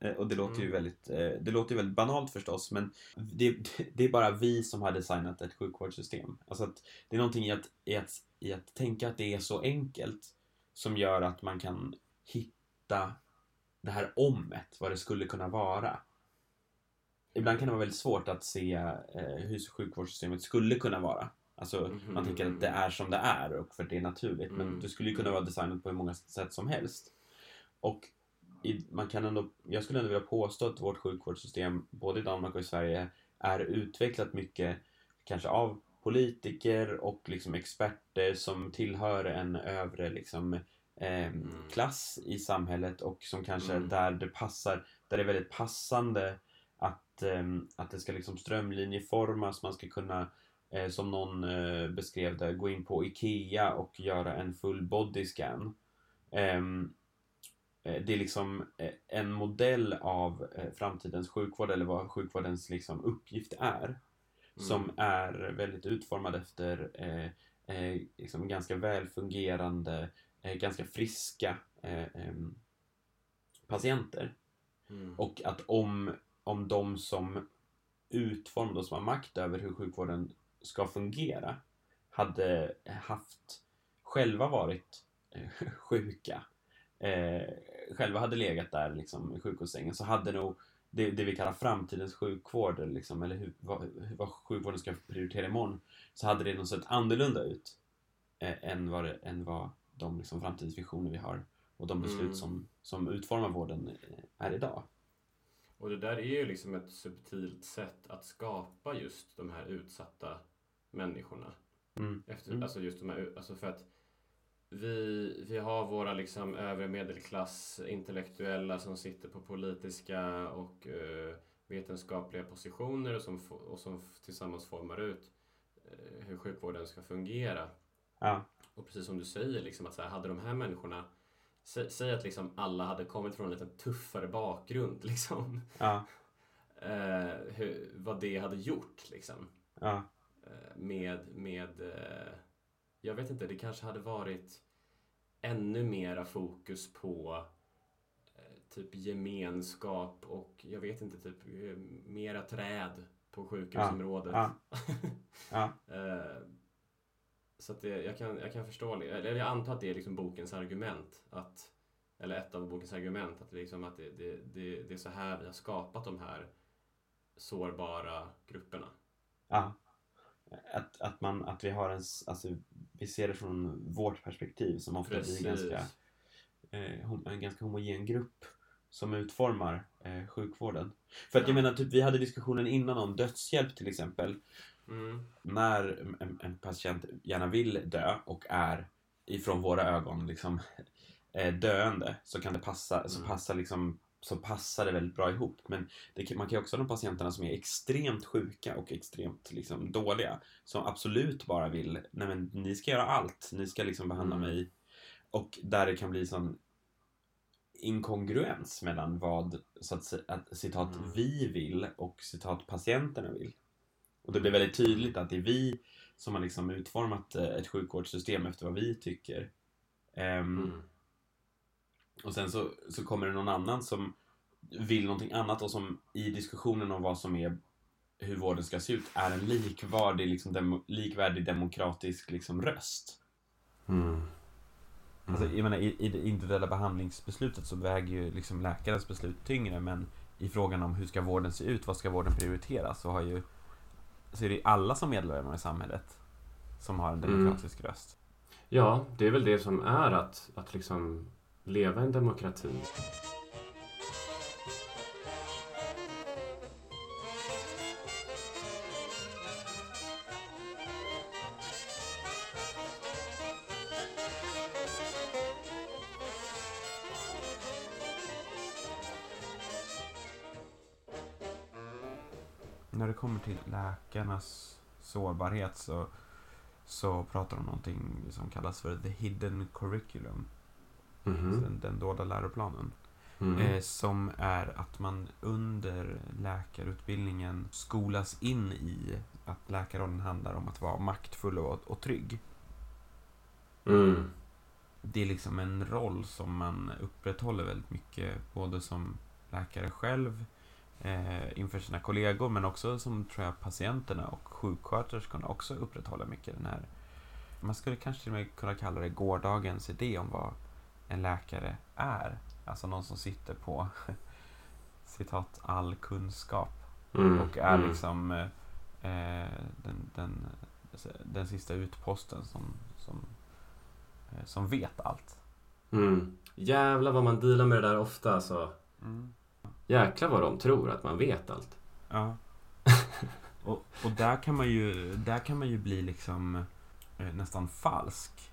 Eh, Och det låter ju Mm. väldigt, eh, det låter ju väldigt banalt förstås, men det, det är bara vi som har designat ett sjukvårdssystem. Alltså att det är någonting i att, i, att, i att tänka att det är så enkelt som gör att man kan hitta det här omet, vad det skulle kunna vara. Ibland kan det vara väldigt svårt att se eh, hur sjukvårdssystemet skulle kunna vara. Alltså Mhm. man tänker att det är som det är och för det är naturligt. Men Mm. det skulle ju kunna vara designat på hur många sätt som helst. Och i, man kan ändå, jag skulle ändå vilja påstå att vårt sjukvårdssystem, både i Danmark och i Sverige, är utvecklat mycket kanske av politiker och liksom experter som tillhör en övre liksom, eh, klass i samhället och som kanske Mm. där det passar, där det är väldigt passande att, ehm, att det ska liksom strömlinjeformas, man ska kunna eh, som någon eh, beskrev det, gå in på IKEA och göra en full body scan. Ehm, eh, det är liksom eh, en modell av eh, framtidens sjukvård eller vad sjukvårdens liksom uppgift är. Som Mm. är väldigt utformad efter eh, eh, liksom ganska välfungerande, eh, ganska friska eh, patienter. Mm. Och att om, om de som utformar, de som har makt över hur sjukvården ska fungera, hade haft själva varit eh, sjuka, eh, själva hade legat där liksom, i sjukvårdssängen så hade nog det, det vi kallar framtidens sjukvård, liksom, eller hur, vad, hur, vad sjukvården ska prioritera imorgon, så hade det nog sett annorlunda ut eh, än, vad än vad de liksom, framtidsvisioner vi har och de beslut Mm. som, som utformar vården eh, är idag. Och det där är ju liksom ett subtilt sätt att skapa just de här utsatta människorna. Mm. Efter, Mm. Alltså just de här, alltså för att vi, vi har våra liksom övre medelklass intellektuella som sitter på politiska och eh, vetenskapliga positioner och som, och som tillsammans formar ut eh, hur sjukvården ska fungera. Ja. Och precis som du säger, liksom, att så här, hade de här människorna Sä, säg att liksom alla hade kommit från en lite tuffare bakgrund, liksom. Ja. Eh, hur, vad det hade gjort, liksom. Ja. Eh, med, med eh, jag vet inte, det kanske hade varit ännu mera fokus på eh, typ gemenskap och jag vet inte, typ eh, mera träd på sjukhusområdet. Ja. Ja. Så att det, jag, kan, jag kan förstå, det. eller jag antar att det är liksom bokens argument. Att, eller ett av bokens argument. Att, liksom att det, det, det, det är så här vi har skapat de här sårbara grupperna. Ja. Att, att, man, att vi har en, alltså, vi ser det från vårt perspektiv som ofta blir ganska, eh, en ganska homogen grupp som utformar eh, sjukvården. För att jag Ja. menar, typ, vi hade diskussionen innan om dödshjälp till exempel. Mm. När en, en patient gärna vill dö och är ifrån våra ögon liksom eh, döende så kan det passa, så Mm. passar liksom så passar det väldigt bra ihop. Men det, man kan ju också ha de patienterna som är extremt sjuka och extremt liksom, dåliga. Som absolut bara vill, nej men ni ska göra allt. Ni ska liksom behandla Mm. mig. Och där det kan bli sån inkongruens mellan vad, så att, att citat, Mm. vi vill och citat, patienterna vill. Och det blir väldigt tydligt att det är vi som har liksom utformat eh, ett sjukvårdssystem efter vad vi tycker. Ehm, Mm. och sen så, så kommer det någon annan som vill någonting annat och som i diskussionen om vad som är hur vården ska se ut är en likvärdig, liksom, demo, likvärdig demokratisk liksom, röst. Mm. Alltså, jag menar, i, I det individuella behandlingsbeslutet så väger ju liksom läkarens beslut tyngre men i frågan om hur ska vården se ut, vad ska vården prioritera så har ju så är det alla som medlemmar i samhället som har en Mm. demokratisk röst. Ja, det är väl det som är att, att liksom leva en demokrati. Kommer till läkarnas sårbarhet så, så pratar de om någonting som kallas för the hidden curriculum. Alltså den, den dolda läroplanen. Mm. Eh, som är att man under läkarutbildningen skolas in i att läkarrollen handlar om att vara maktfull och, och trygg. Mm. Det är liksom en roll som man upprätthåller väldigt mycket, både som läkare själv, eh, inför sina kollegor, men också som tror jag patienterna och sjuksköterskorna också upprätthåller mycket den här. Man skulle kanske till och med kunna kalla det gårdagens idé om vad en läkare är. Alltså någon som sitter på citat all kunskap Mm. och är Mm. liksom eh, den, den, den sista utposten som, som, eh, som vet allt. Mm. Jävlar vad man dealar med det där ofta alltså. Jäklar vad de tror att man vet allt. Ja. och, och där kan man ju, där kan man ju bli liksom eh, nästan falsk.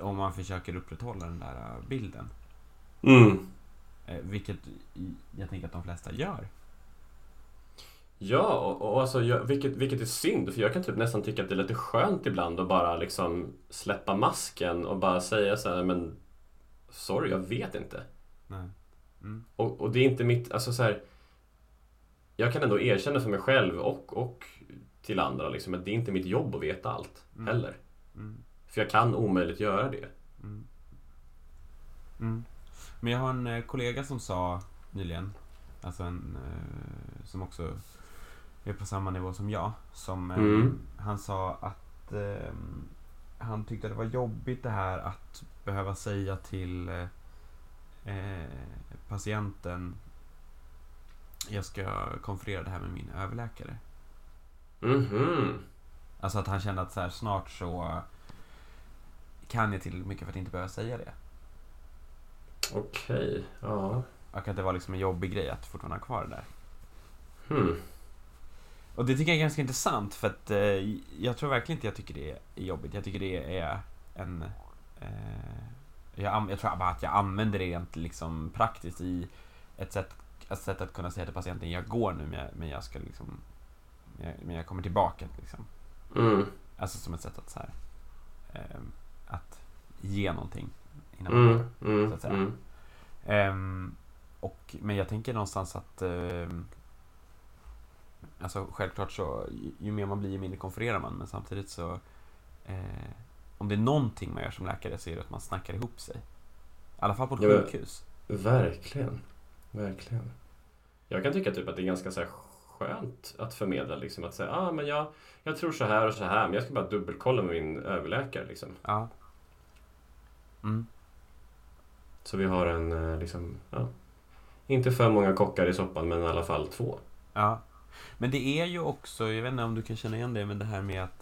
Om man försöker upprätthålla den där eh, bilden. Mm. Eh, vilket jag tänker att de flesta gör. Ja, och, och alltså, jag, vilket, vilket är synd, för jag kan typ nästan tycka att det är lite skönt ibland att bara liksom släppa masken och bara säga så här, men sorry, jag vet inte. Nej. Mm. Och, och det är inte mitt, alltså så här, jag kan ändå erkänna för mig själv och, och till andra liksom, att det är inte mitt jobb att veta allt Mm. heller. Mm. För jag kan omöjligt göra det. Mm. Mm. Men jag har en eh, kollega som sa nyligen, alltså en eh, som också är på samma nivå som jag, som eh, Mm. han sa att han tyckte det var jobbigt det här att behöva säga till patienten jag ska konferera det här med min överläkare. Mhm. Alltså att han kände att så här, snart så kan jag tillräckligt mycket för att inte behöva säga det. Okej, ja. Och att det var liksom en jobbig grej att fortfarande ha kvar det där. Hmm. Och det tycker jag är ganska intressant för att eh, jag tror verkligen inte jag tycker det är jobbigt. Jag tycker det är en... Eh, jag, jag tror bara att jag använder det rent liksom praktiskt i ett sätt, ett sätt att kunna säga till patienten jag går nu men jag, men jag ska liksom... Men jag, men jag kommer tillbaka liksom. Mm. Alltså som ett sätt att så här, eh, Att ge någonting innan man Mm. går. Mm. så att säga. Ehm, och, men jag tänker någonstans att ehm, Alltså självklart så ju, ju mer man blir ju mindre konfererar man men samtidigt så eh, Om det är någonting man gör som läkare så är det att man snackar ihop sig. I alla fall på ett Ja, sjukhus. Verkligen. Verkligen. Jag kan tycka typ att det är ganska så här skönt att förmedla liksom att säga ah, men jag, jag tror så här och så här men jag ska bara dubbelkolla med min överläkare liksom. Ja. Mm. Så vi har en eh, liksom, ja. Inte för många kockar i soppan men i alla fall två. Ja. Men det är ju också, jag vet inte om du kan känna igen det, men det här med att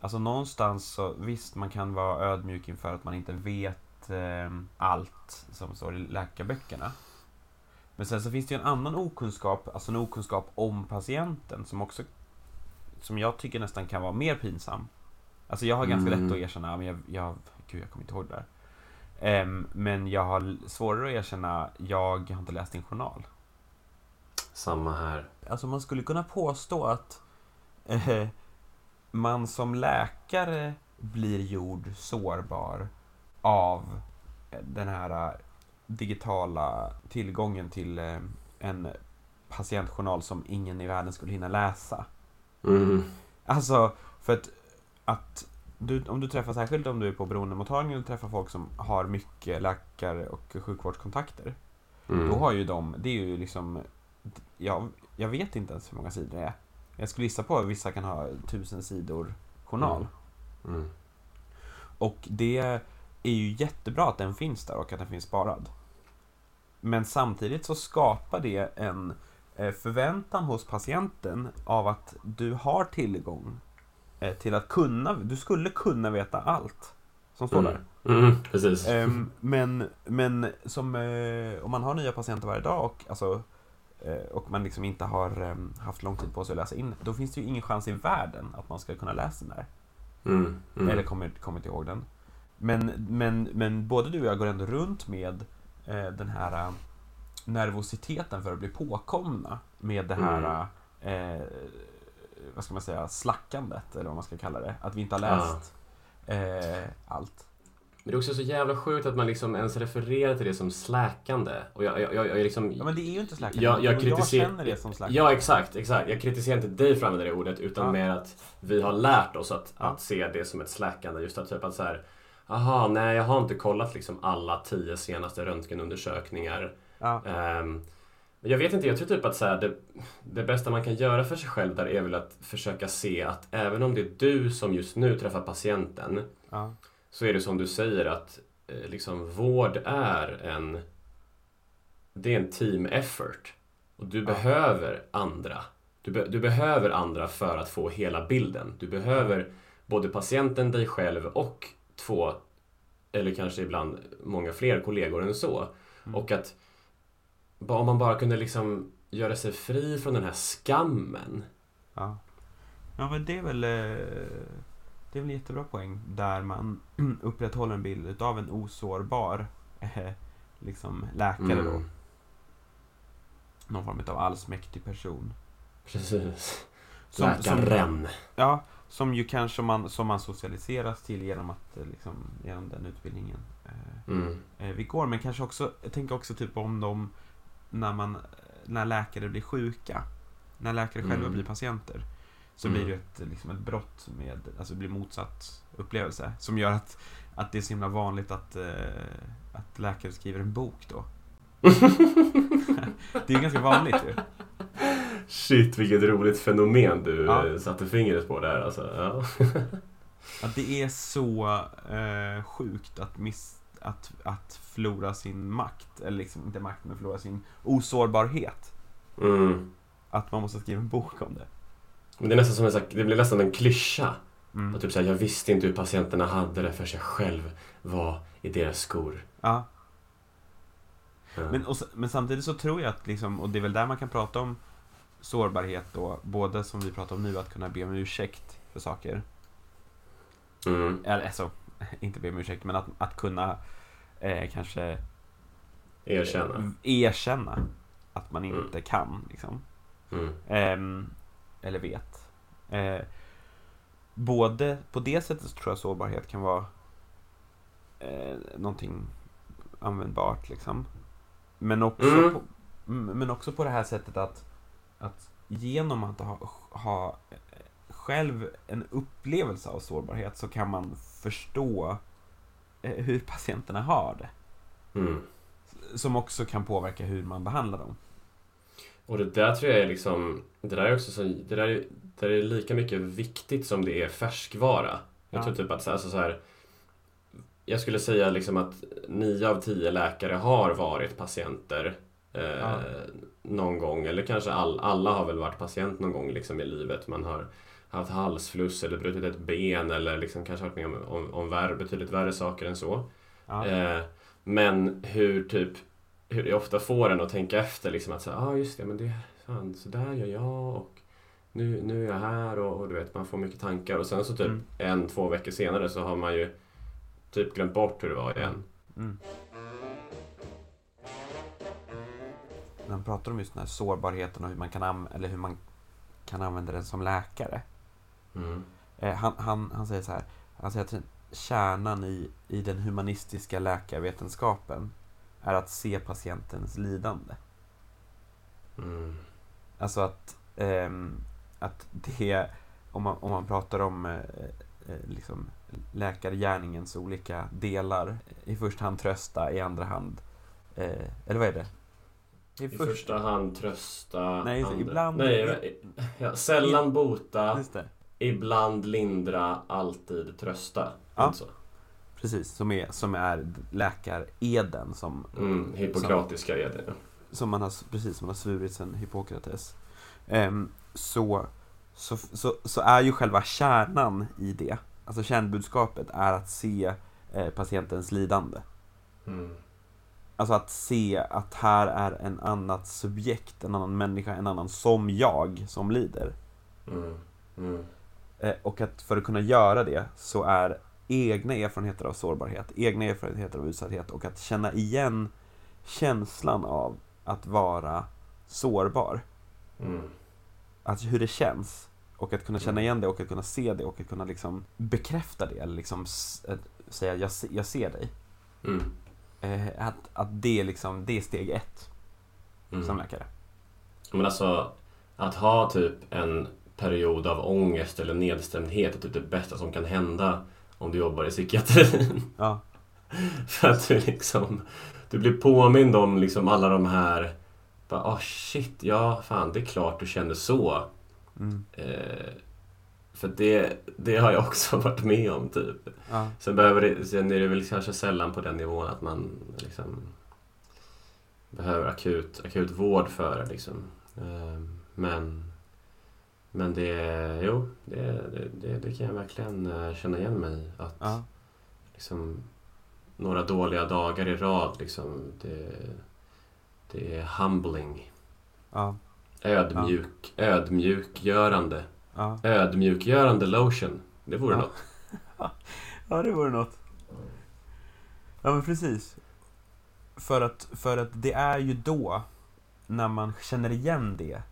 Alltså någonstans så, visst man kan vara ödmjuk inför att man inte vet eh, allt som står i läkarböckerna. Men sen så finns det ju en annan okunskap, alltså en okunskap om patienten som också Som jag tycker nästan kan vara mer pinsam. Alltså jag har ganska Mm. lätt att erkänna, men jag, jag, gud jag kommer inte ihåg det där. Ehm, men jag har svårare att erkänna, jag har inte läst din journal. Samma här. Alltså man skulle kunna påstå att eh, man som läkare blir gjord sårbar av den här eh, digitala tillgången till eh, en patientjournal som ingen i världen skulle hinna läsa. Mm. Alltså, för att, att du, om du träffar, särskilt om du är på beroendemottagningen och träffar folk som har mycket läkare och sjukvårdskontakter. Mm. Då har ju de, det är ju liksom, jag, jag vet inte ens hur många sidor det är. Jag skulle gissa på att vissa kan ha tusen sidor journal. Mm. Och det är ju jättebra att den finns där och att den finns sparad. Men samtidigt så skapar det en eh, förväntan hos patienten av att du har tillgång eh, till att kunna, du skulle kunna veta allt som står där. Mm. Mm. Precis. Ehm, men men som, eh, om man har nya patienter varje dag och, alltså, och man liksom inte har em, haft lång tid på sig att läsa in, då finns det ju ingen chans i världen att man ska kunna läsa den där. Mm. Mm. Eller kommer, kommer inte ihåg den. Men, men, men både du och jag går ändå runt med eh, den här eh, nervositeten för att bli påkomna med det här eh, vad ska man säga, slackandet eller vad man ska kalla det. Att vi inte har läst eh, allt. Men det är också så jävla sjukt att man liksom ens refererar till det som släkande. Och jag, jag, jag, jag liksom... Ja men det är ju inte slackande. Jag, jag, kritiser- jag känner det som slackande. Ja, exakt, exakt. Jag kritiserar inte dig för att använda det ordet, utan Ja. mer att vi har lärt oss att, Ja. att se det som ett släckande. Just att typ att så här, aha, nej, jag har inte kollat liksom alla tio senaste röntgenundersökningar. Ja. Men jag vet inte, jag tror typ att så här, det, det bästa man kan göra för sig själv där är väl att försöka se att även om det är du som just nu träffar patienten, Ja. Så är det som du säger att eh, liksom vård är en det är en team effort. Och du behöver andra. Du, be, du behöver andra för att få hela bilden. Du behöver både patienten, dig själv och två eller kanske ibland många fler kollegor än så. Mm. Och att om man bara kunde liksom göra sig fri från den här skammen. Ja. ja, men det är väl eh, Det är väl en jättebra poäng där man upprätthåller en bild utav en osårbar eh, liksom läkare då. Mm. Någon form av allsmäktig person. Precis. Som, som, Läkaren. ja, som ju kanske man, som man socialiseras till genom att eh, liksom, genom den utbildningen eh, Mm. eh, vi går. Men kanske också, jag tänker också typ om de, när man, när läkare blir sjuka, när läkare själva Mm. blir patienter, så Mm. blir det ett, liksom ett brott med, alltså det blir motsatt upplevelse. Som gör att, att det är så himla vanligt att, eh, att läkare skriver en bok då. Det är ganska vanligt ju. Shit vilket roligt fenomen du Ja. eh, satte fingret på där alltså. Ja. Att det är så eh, sjukt att, miss, att, att förlora sin makt, eller liksom inte makt, men förlora sin osårbarhet. Mm. Att man måste skriva en bok om det. Men det är nästan som en, det blir nästan en klyscha. Mm. Och typ såhär, jag visste inte hur patienterna hade det förrän jag själv var i deras skor. Ja. Ja. Men, och, men samtidigt så tror jag att, liksom, och det är väl där man kan prata om sårbarhet då, både som vi pratar om nu, att kunna be om ursäkt för saker. Mm. Eller alltså, inte be om ursäkt, men att, att kunna eh, kanske Erkänna. erkänna att man Mm. inte kan. Liksom. Mm. Ehm, eller vet. Eh, både på det sättet tror jag sårbarhet kan vara eh, någonting användbart. Liksom. Men, också Mm. på, men också på det här sättet att, att genom att ha, ha eh, själv en upplevelse av sårbarhet så kan man förstå eh, hur patienterna har det. Mm. Som också kan påverka hur man behandlar dem. Och det där tror jag är liksom, det där är också så, det där är, det där är lika mycket viktigt som det är färskvara. Jag Ja. tror typ att så- alltså så här, jag skulle säga liksom att nio av tio läkare har varit patienter eh, Ja. någon gång, eller kanske all, alla har väl varit patient någon gång liksom i livet. Man har haft halsfluss eller brutit ett ben eller liksom kanske varit med om, om, om värre, betydligt värre saker än så. Ja. Eh, men hur typ hur det ofta får en att tänka efter liksom att säga, ah just det, men det, fan, så där gör jag och nu, nu är jag här och, och du vet, man får mycket tankar och sen så typ Mm. en, två veckor senare så har man ju typ glömt bort hur det var igen. Mm. När man pratar om just den här sårbarheten och hur man kan, eller hur man kan använda den som läkare. Mm. Eh, han, han, han säger så här, han säger att kärnan i, i den humanistiska läkarvetenskapen är att se patientens lidande. Mm. Alltså att, ehm, att det, om man, om man pratar om eh, eh, liksom läkargärningens olika delar, i första hand trösta, i andra hand, eh, eller vad är det? I första hand trösta. Nej, andra- ibland- Nej, ja, sällan bota, ibland lindra, alltid trösta. Ja. Alltså. Precis, som är, som är läkareden som, Mm, Hippokratiska eden. ja. som man har, precis, som man har svurit sen Hippokrates. Ehm, så, så, så, så är ju själva kärnan i det, alltså kärnbudskapet är att se eh, patientens lidande. Mm. Alltså att se att här är en annat subjekt, en annan människa, en annan som jag som lider. Mm. Mm. Eh, och att för att kunna göra det så är egna erfarenheter av sårbarhet, egna erfarenheter av utsatthet och att känna igen känslan av att vara sårbar. Mm. Alltså hur det känns. Och att kunna känna Mm. igen det och att kunna se det och att kunna liksom bekräfta det. Eller liksom att säga jag, jag ser dig. Mm. Eh, att, att det, är liksom, det är steg ett Mm. som läkare. Men alltså, att ha typ en period av ångest eller nedstämdhet är typ det bästa som kan hända om du jobbar i psykiatrin. Ja, För att du liksom, du blir påmind om liksom alla de här, bara, oh shit, ja fan det är klart du känner så. mm, Eh, för det, det har jag också varit med om typ. ja, Sen, behöver det, sen är det väl kanske sällan på den nivån att man liksom behöver akut, akut vård för det liksom. Eh, Men, men det, jo, det, det, det, kan jag verkligen eh, känna igen mig i. Att ja, liksom, några dåliga dagar i rad, liksom, det, det är humbling. ja, Ödmjuk, ödmjukgörande. ja. Ödmjukgörande lotion. Det vore Ja. något. Ja, det vore något. Ja, men precis. För att, för att det är ju då, när man känner igen det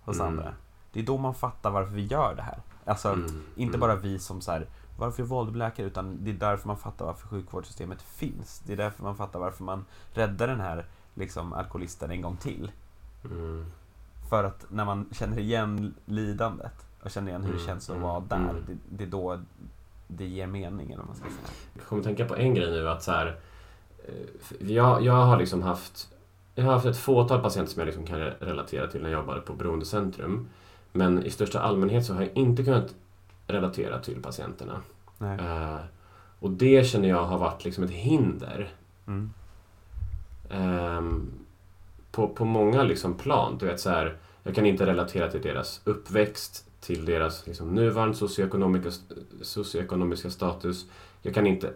hos Mm. andra, det är då man fattar varför vi gör det här. Alltså, Mm, inte mm. bara vi som så här, varför är Volvo läkare? Utan det är därför man fattar varför sjukvårdssystemet finns. Det är därför man fattar varför man räddar den här liksom, alkoholisten en gång till. Mm. För att när man känner igen lidandet och känner igen hur det Mm, känns att mm, vara där, mm. det, det är då det ger mening, eller man ska säga. Jag kommer tänka på en grej nu att så här, eh, jag, jag har liksom haft jag har haft ett fåtal patienter som jag liksom kan re- relatera till när jag jobbade på Beroendecentrum. Men i största allmänhet så har jag inte kunnat relatera till patienterna. Eh, och det känner jag har varit liksom ett hinder. Mm. Ehm, på, på många liksom plan. Du vet, så här, jag kan inte relatera till deras uppväxt, till deras liksom, nuvarande socioekonomiska, socioekonomiska status. Jag kan, inte,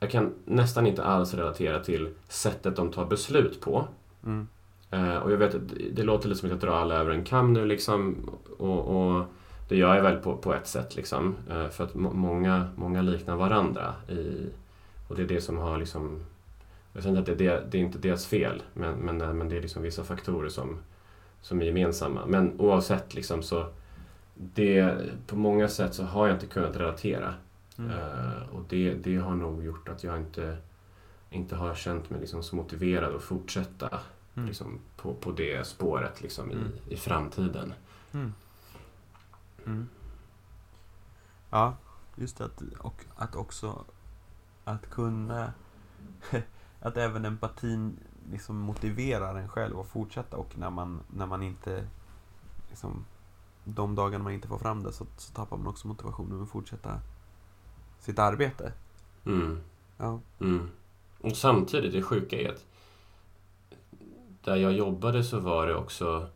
jag kan nästan inte alls relatera till sättet de tar beslut på. Mm. Eh, och jag vet att det, låter lite som att jag drar alla över en kam nu liksom. Och, och det gör jag väl på, på ett sätt liksom. Eh, för att må, många, många liknar varandra. I, och det är det som har liksom... Jag säger inte att det, det, det är inte deras fel. Men, men, eh, men det är liksom vissa faktorer som, som är gemensamma. Men oavsett liksom så... Det, på många sätt så har jag inte kunnat relatera. Mm. Eh, och det, det har nog gjort att jag inte, inte har känt mig liksom så motiverad att fortsätta Mm. liksom, på, på det spåret liksom, Mm. i, i framtiden. Mm. Mm. Ja, just det. Att, och att också att kunna... att även empatin liksom motiverar en själv att fortsätta och när man, när man inte... Liksom, de dagarna man inte får fram det så, så tappar man också motivationen att fortsätta sitt arbete. Mm. Ja. Mm. Och samtidigt, det sjuka är att där jag jobbade så var det också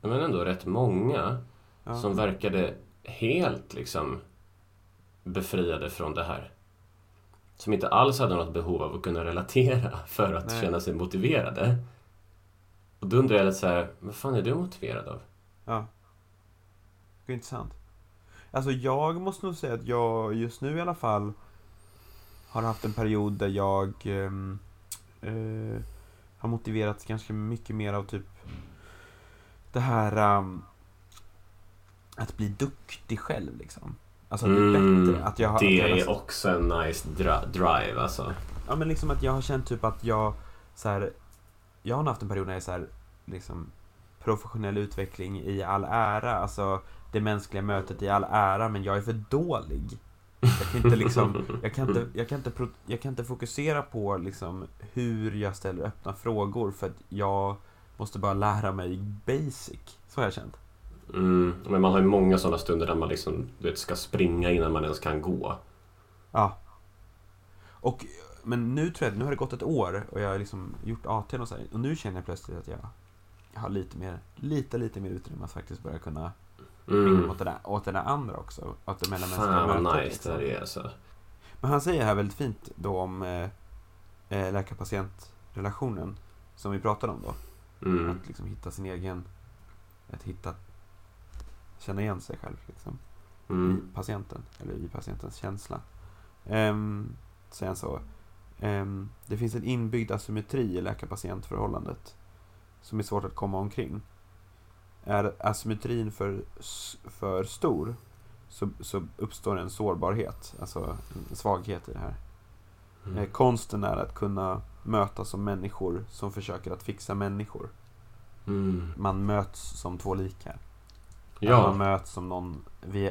men ändå rätt många ja. som verkade helt liksom befriade från det här. Som inte alls hade något behov av att kunna relatera för att Nej. känna sig motiverade. Och då undrar jag lite så här, vad fan är du motiverad av? Ja. Det är intressant. Alltså jag måste nog säga att jag just nu i alla fall har haft en period där jag ehm, eh, har motiverats ganska mycket mer av typ det här ehm, att bli duktig själv liksom. Alltså att bli bättre. Att jag, har- Mm, det är nästan- också en nice drive alltså. Ja men liksom att jag har känt typ att jag så här, Jag har haft en period när jag är så här, liksom Professionell utveckling i all ära, alltså Det mänskliga mötet i all ära, men jag är för dålig Jag kan inte liksom Jag kan inte, jag kan inte, jag kan inte fokusera på liksom Hur jag ställer öppna frågor för att jag Måste bara lära mig basic Så har jag känt Mm, men man har ju många sådana stunder där man liksom, du vet, ska springa innan man ens kan gå. Ja. Och, men nu tror jag, nu har det gått ett år och jag har liksom gjort AT och så här, och nu känner jag plötsligt att jag, har lite mer, lite, lite mer utrymme att faktiskt börja kunna Mm. åt, det där, åt det där andra också. Åt det mellanmänskliga Fan vad mötet, nice liksom. det är alltså. Men han säger här väldigt fint då om eh, eh, läkar-patient-relationen som vi pratade om då. Mm. Att liksom hitta sin egen, att hitta, känna igen sig själv liksom. Mm. i patienten, eller i patientens känsla. Um, säger han så. Ehm, det finns en inbyggd asymmetri i läkar-patientförhållandet som är svårt att komma omkring. Är asymmetrin för, för stor så, så uppstår en sårbarhet, alltså en svaghet i det här. Mm. Eh, konsten är att kunna mötas som människor som försöker att fixa människor. Mm. Man möts som två likar. Att man Ja. möts som någon,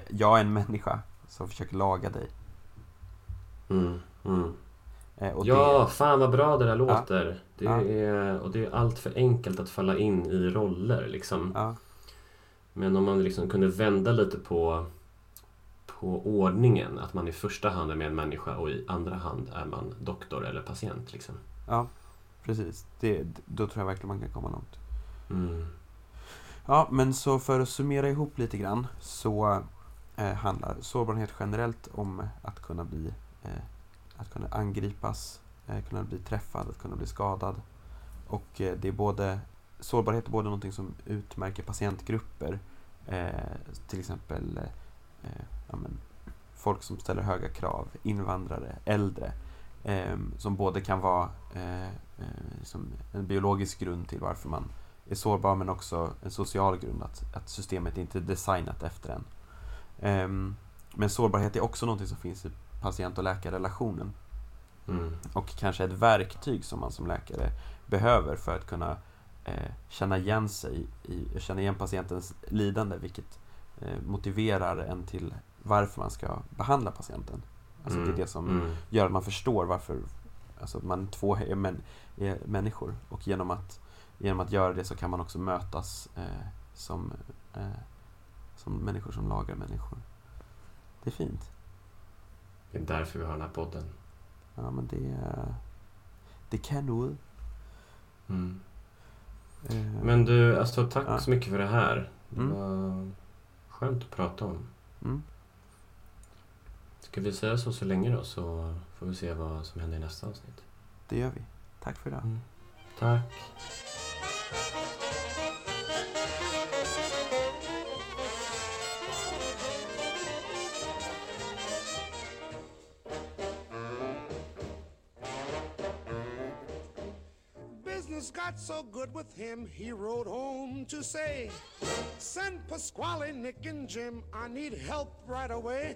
jag är en människa som försöker laga dig. Mm. Eh, Ja, fan vad bra det där låter. Det är, och det är allt för enkelt att falla in i roller liksom. det, Men om man liksom kunde vända lite på, på ordningen. Att man i första hand är med en människa och i andra hand är man doktor eller patient. Liksom. ja, precis. Det, då tror jag verkligen man kan komma långt. Mm. Ja, men så för att summera ihop lite grann så eh, handlar sårbarhet generellt om att kunna bli eh, att kunna angripas, eh, kunna bli träffad, att kunna bli skadad. Och eh, det är både sårbarhet är både någonting som utmärker patientgrupper, eh, till exempel eh, ja, men, folk som ställer höga krav, invandrare, äldre, eh, som både kan vara eh, eh, som en biologisk grund till varför man är sårbar men också en social grund, att, att systemet inte är designat efter en. Eh, men sårbarhet är också någonting som finns i patient och läkarrelationen Mm. och kanske ett verktyg som man som läkare behöver för att kunna eh, känna igen sig i, känna igen patientens lidande vilket eh, motiverar en till varför man ska behandla patienten. Alltså det är det som Mm. gör att man förstår varför alltså man två är, män, är människor och genom att, genom att göra det så kan man också mötas eh, som, eh, som människor som lagar människor. Det är fint. Det är därför vi har den här podden. Ja, men det, det kan nog. Mm. Eh, Men du, alltså tack Ja. så mycket för det här. Det Mm. var skönt att prata om. Mm. Ska vi säga så så länge då så får vi se vad som händer i nästa avsnitt. Det gör vi. Tack för idag. Mm. Tack. Business got so good with him, he rode home to say, Send Pasquale, Nick, and Jim, I need help right away.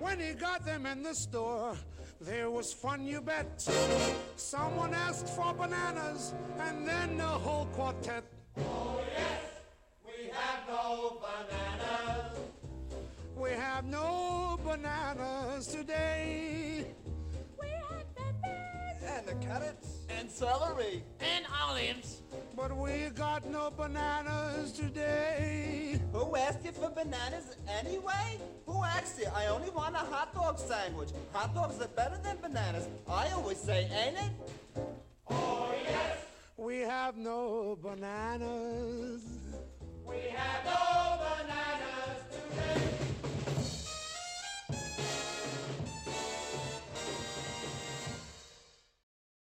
When he got them in the store, there was fun, you bet. Someone asked for bananas, and then the whole quartet. Oh, yes, we have no bananas We have no bananas today. And the carrots and celery and olives. But we got no bananas today. Who asked you for bananas anyway? Who asked you? I only want a hot dog sandwich. Hot dogs are better than bananas. I always say, ain't it? Oh, yes. We have no bananas. We have no bananas.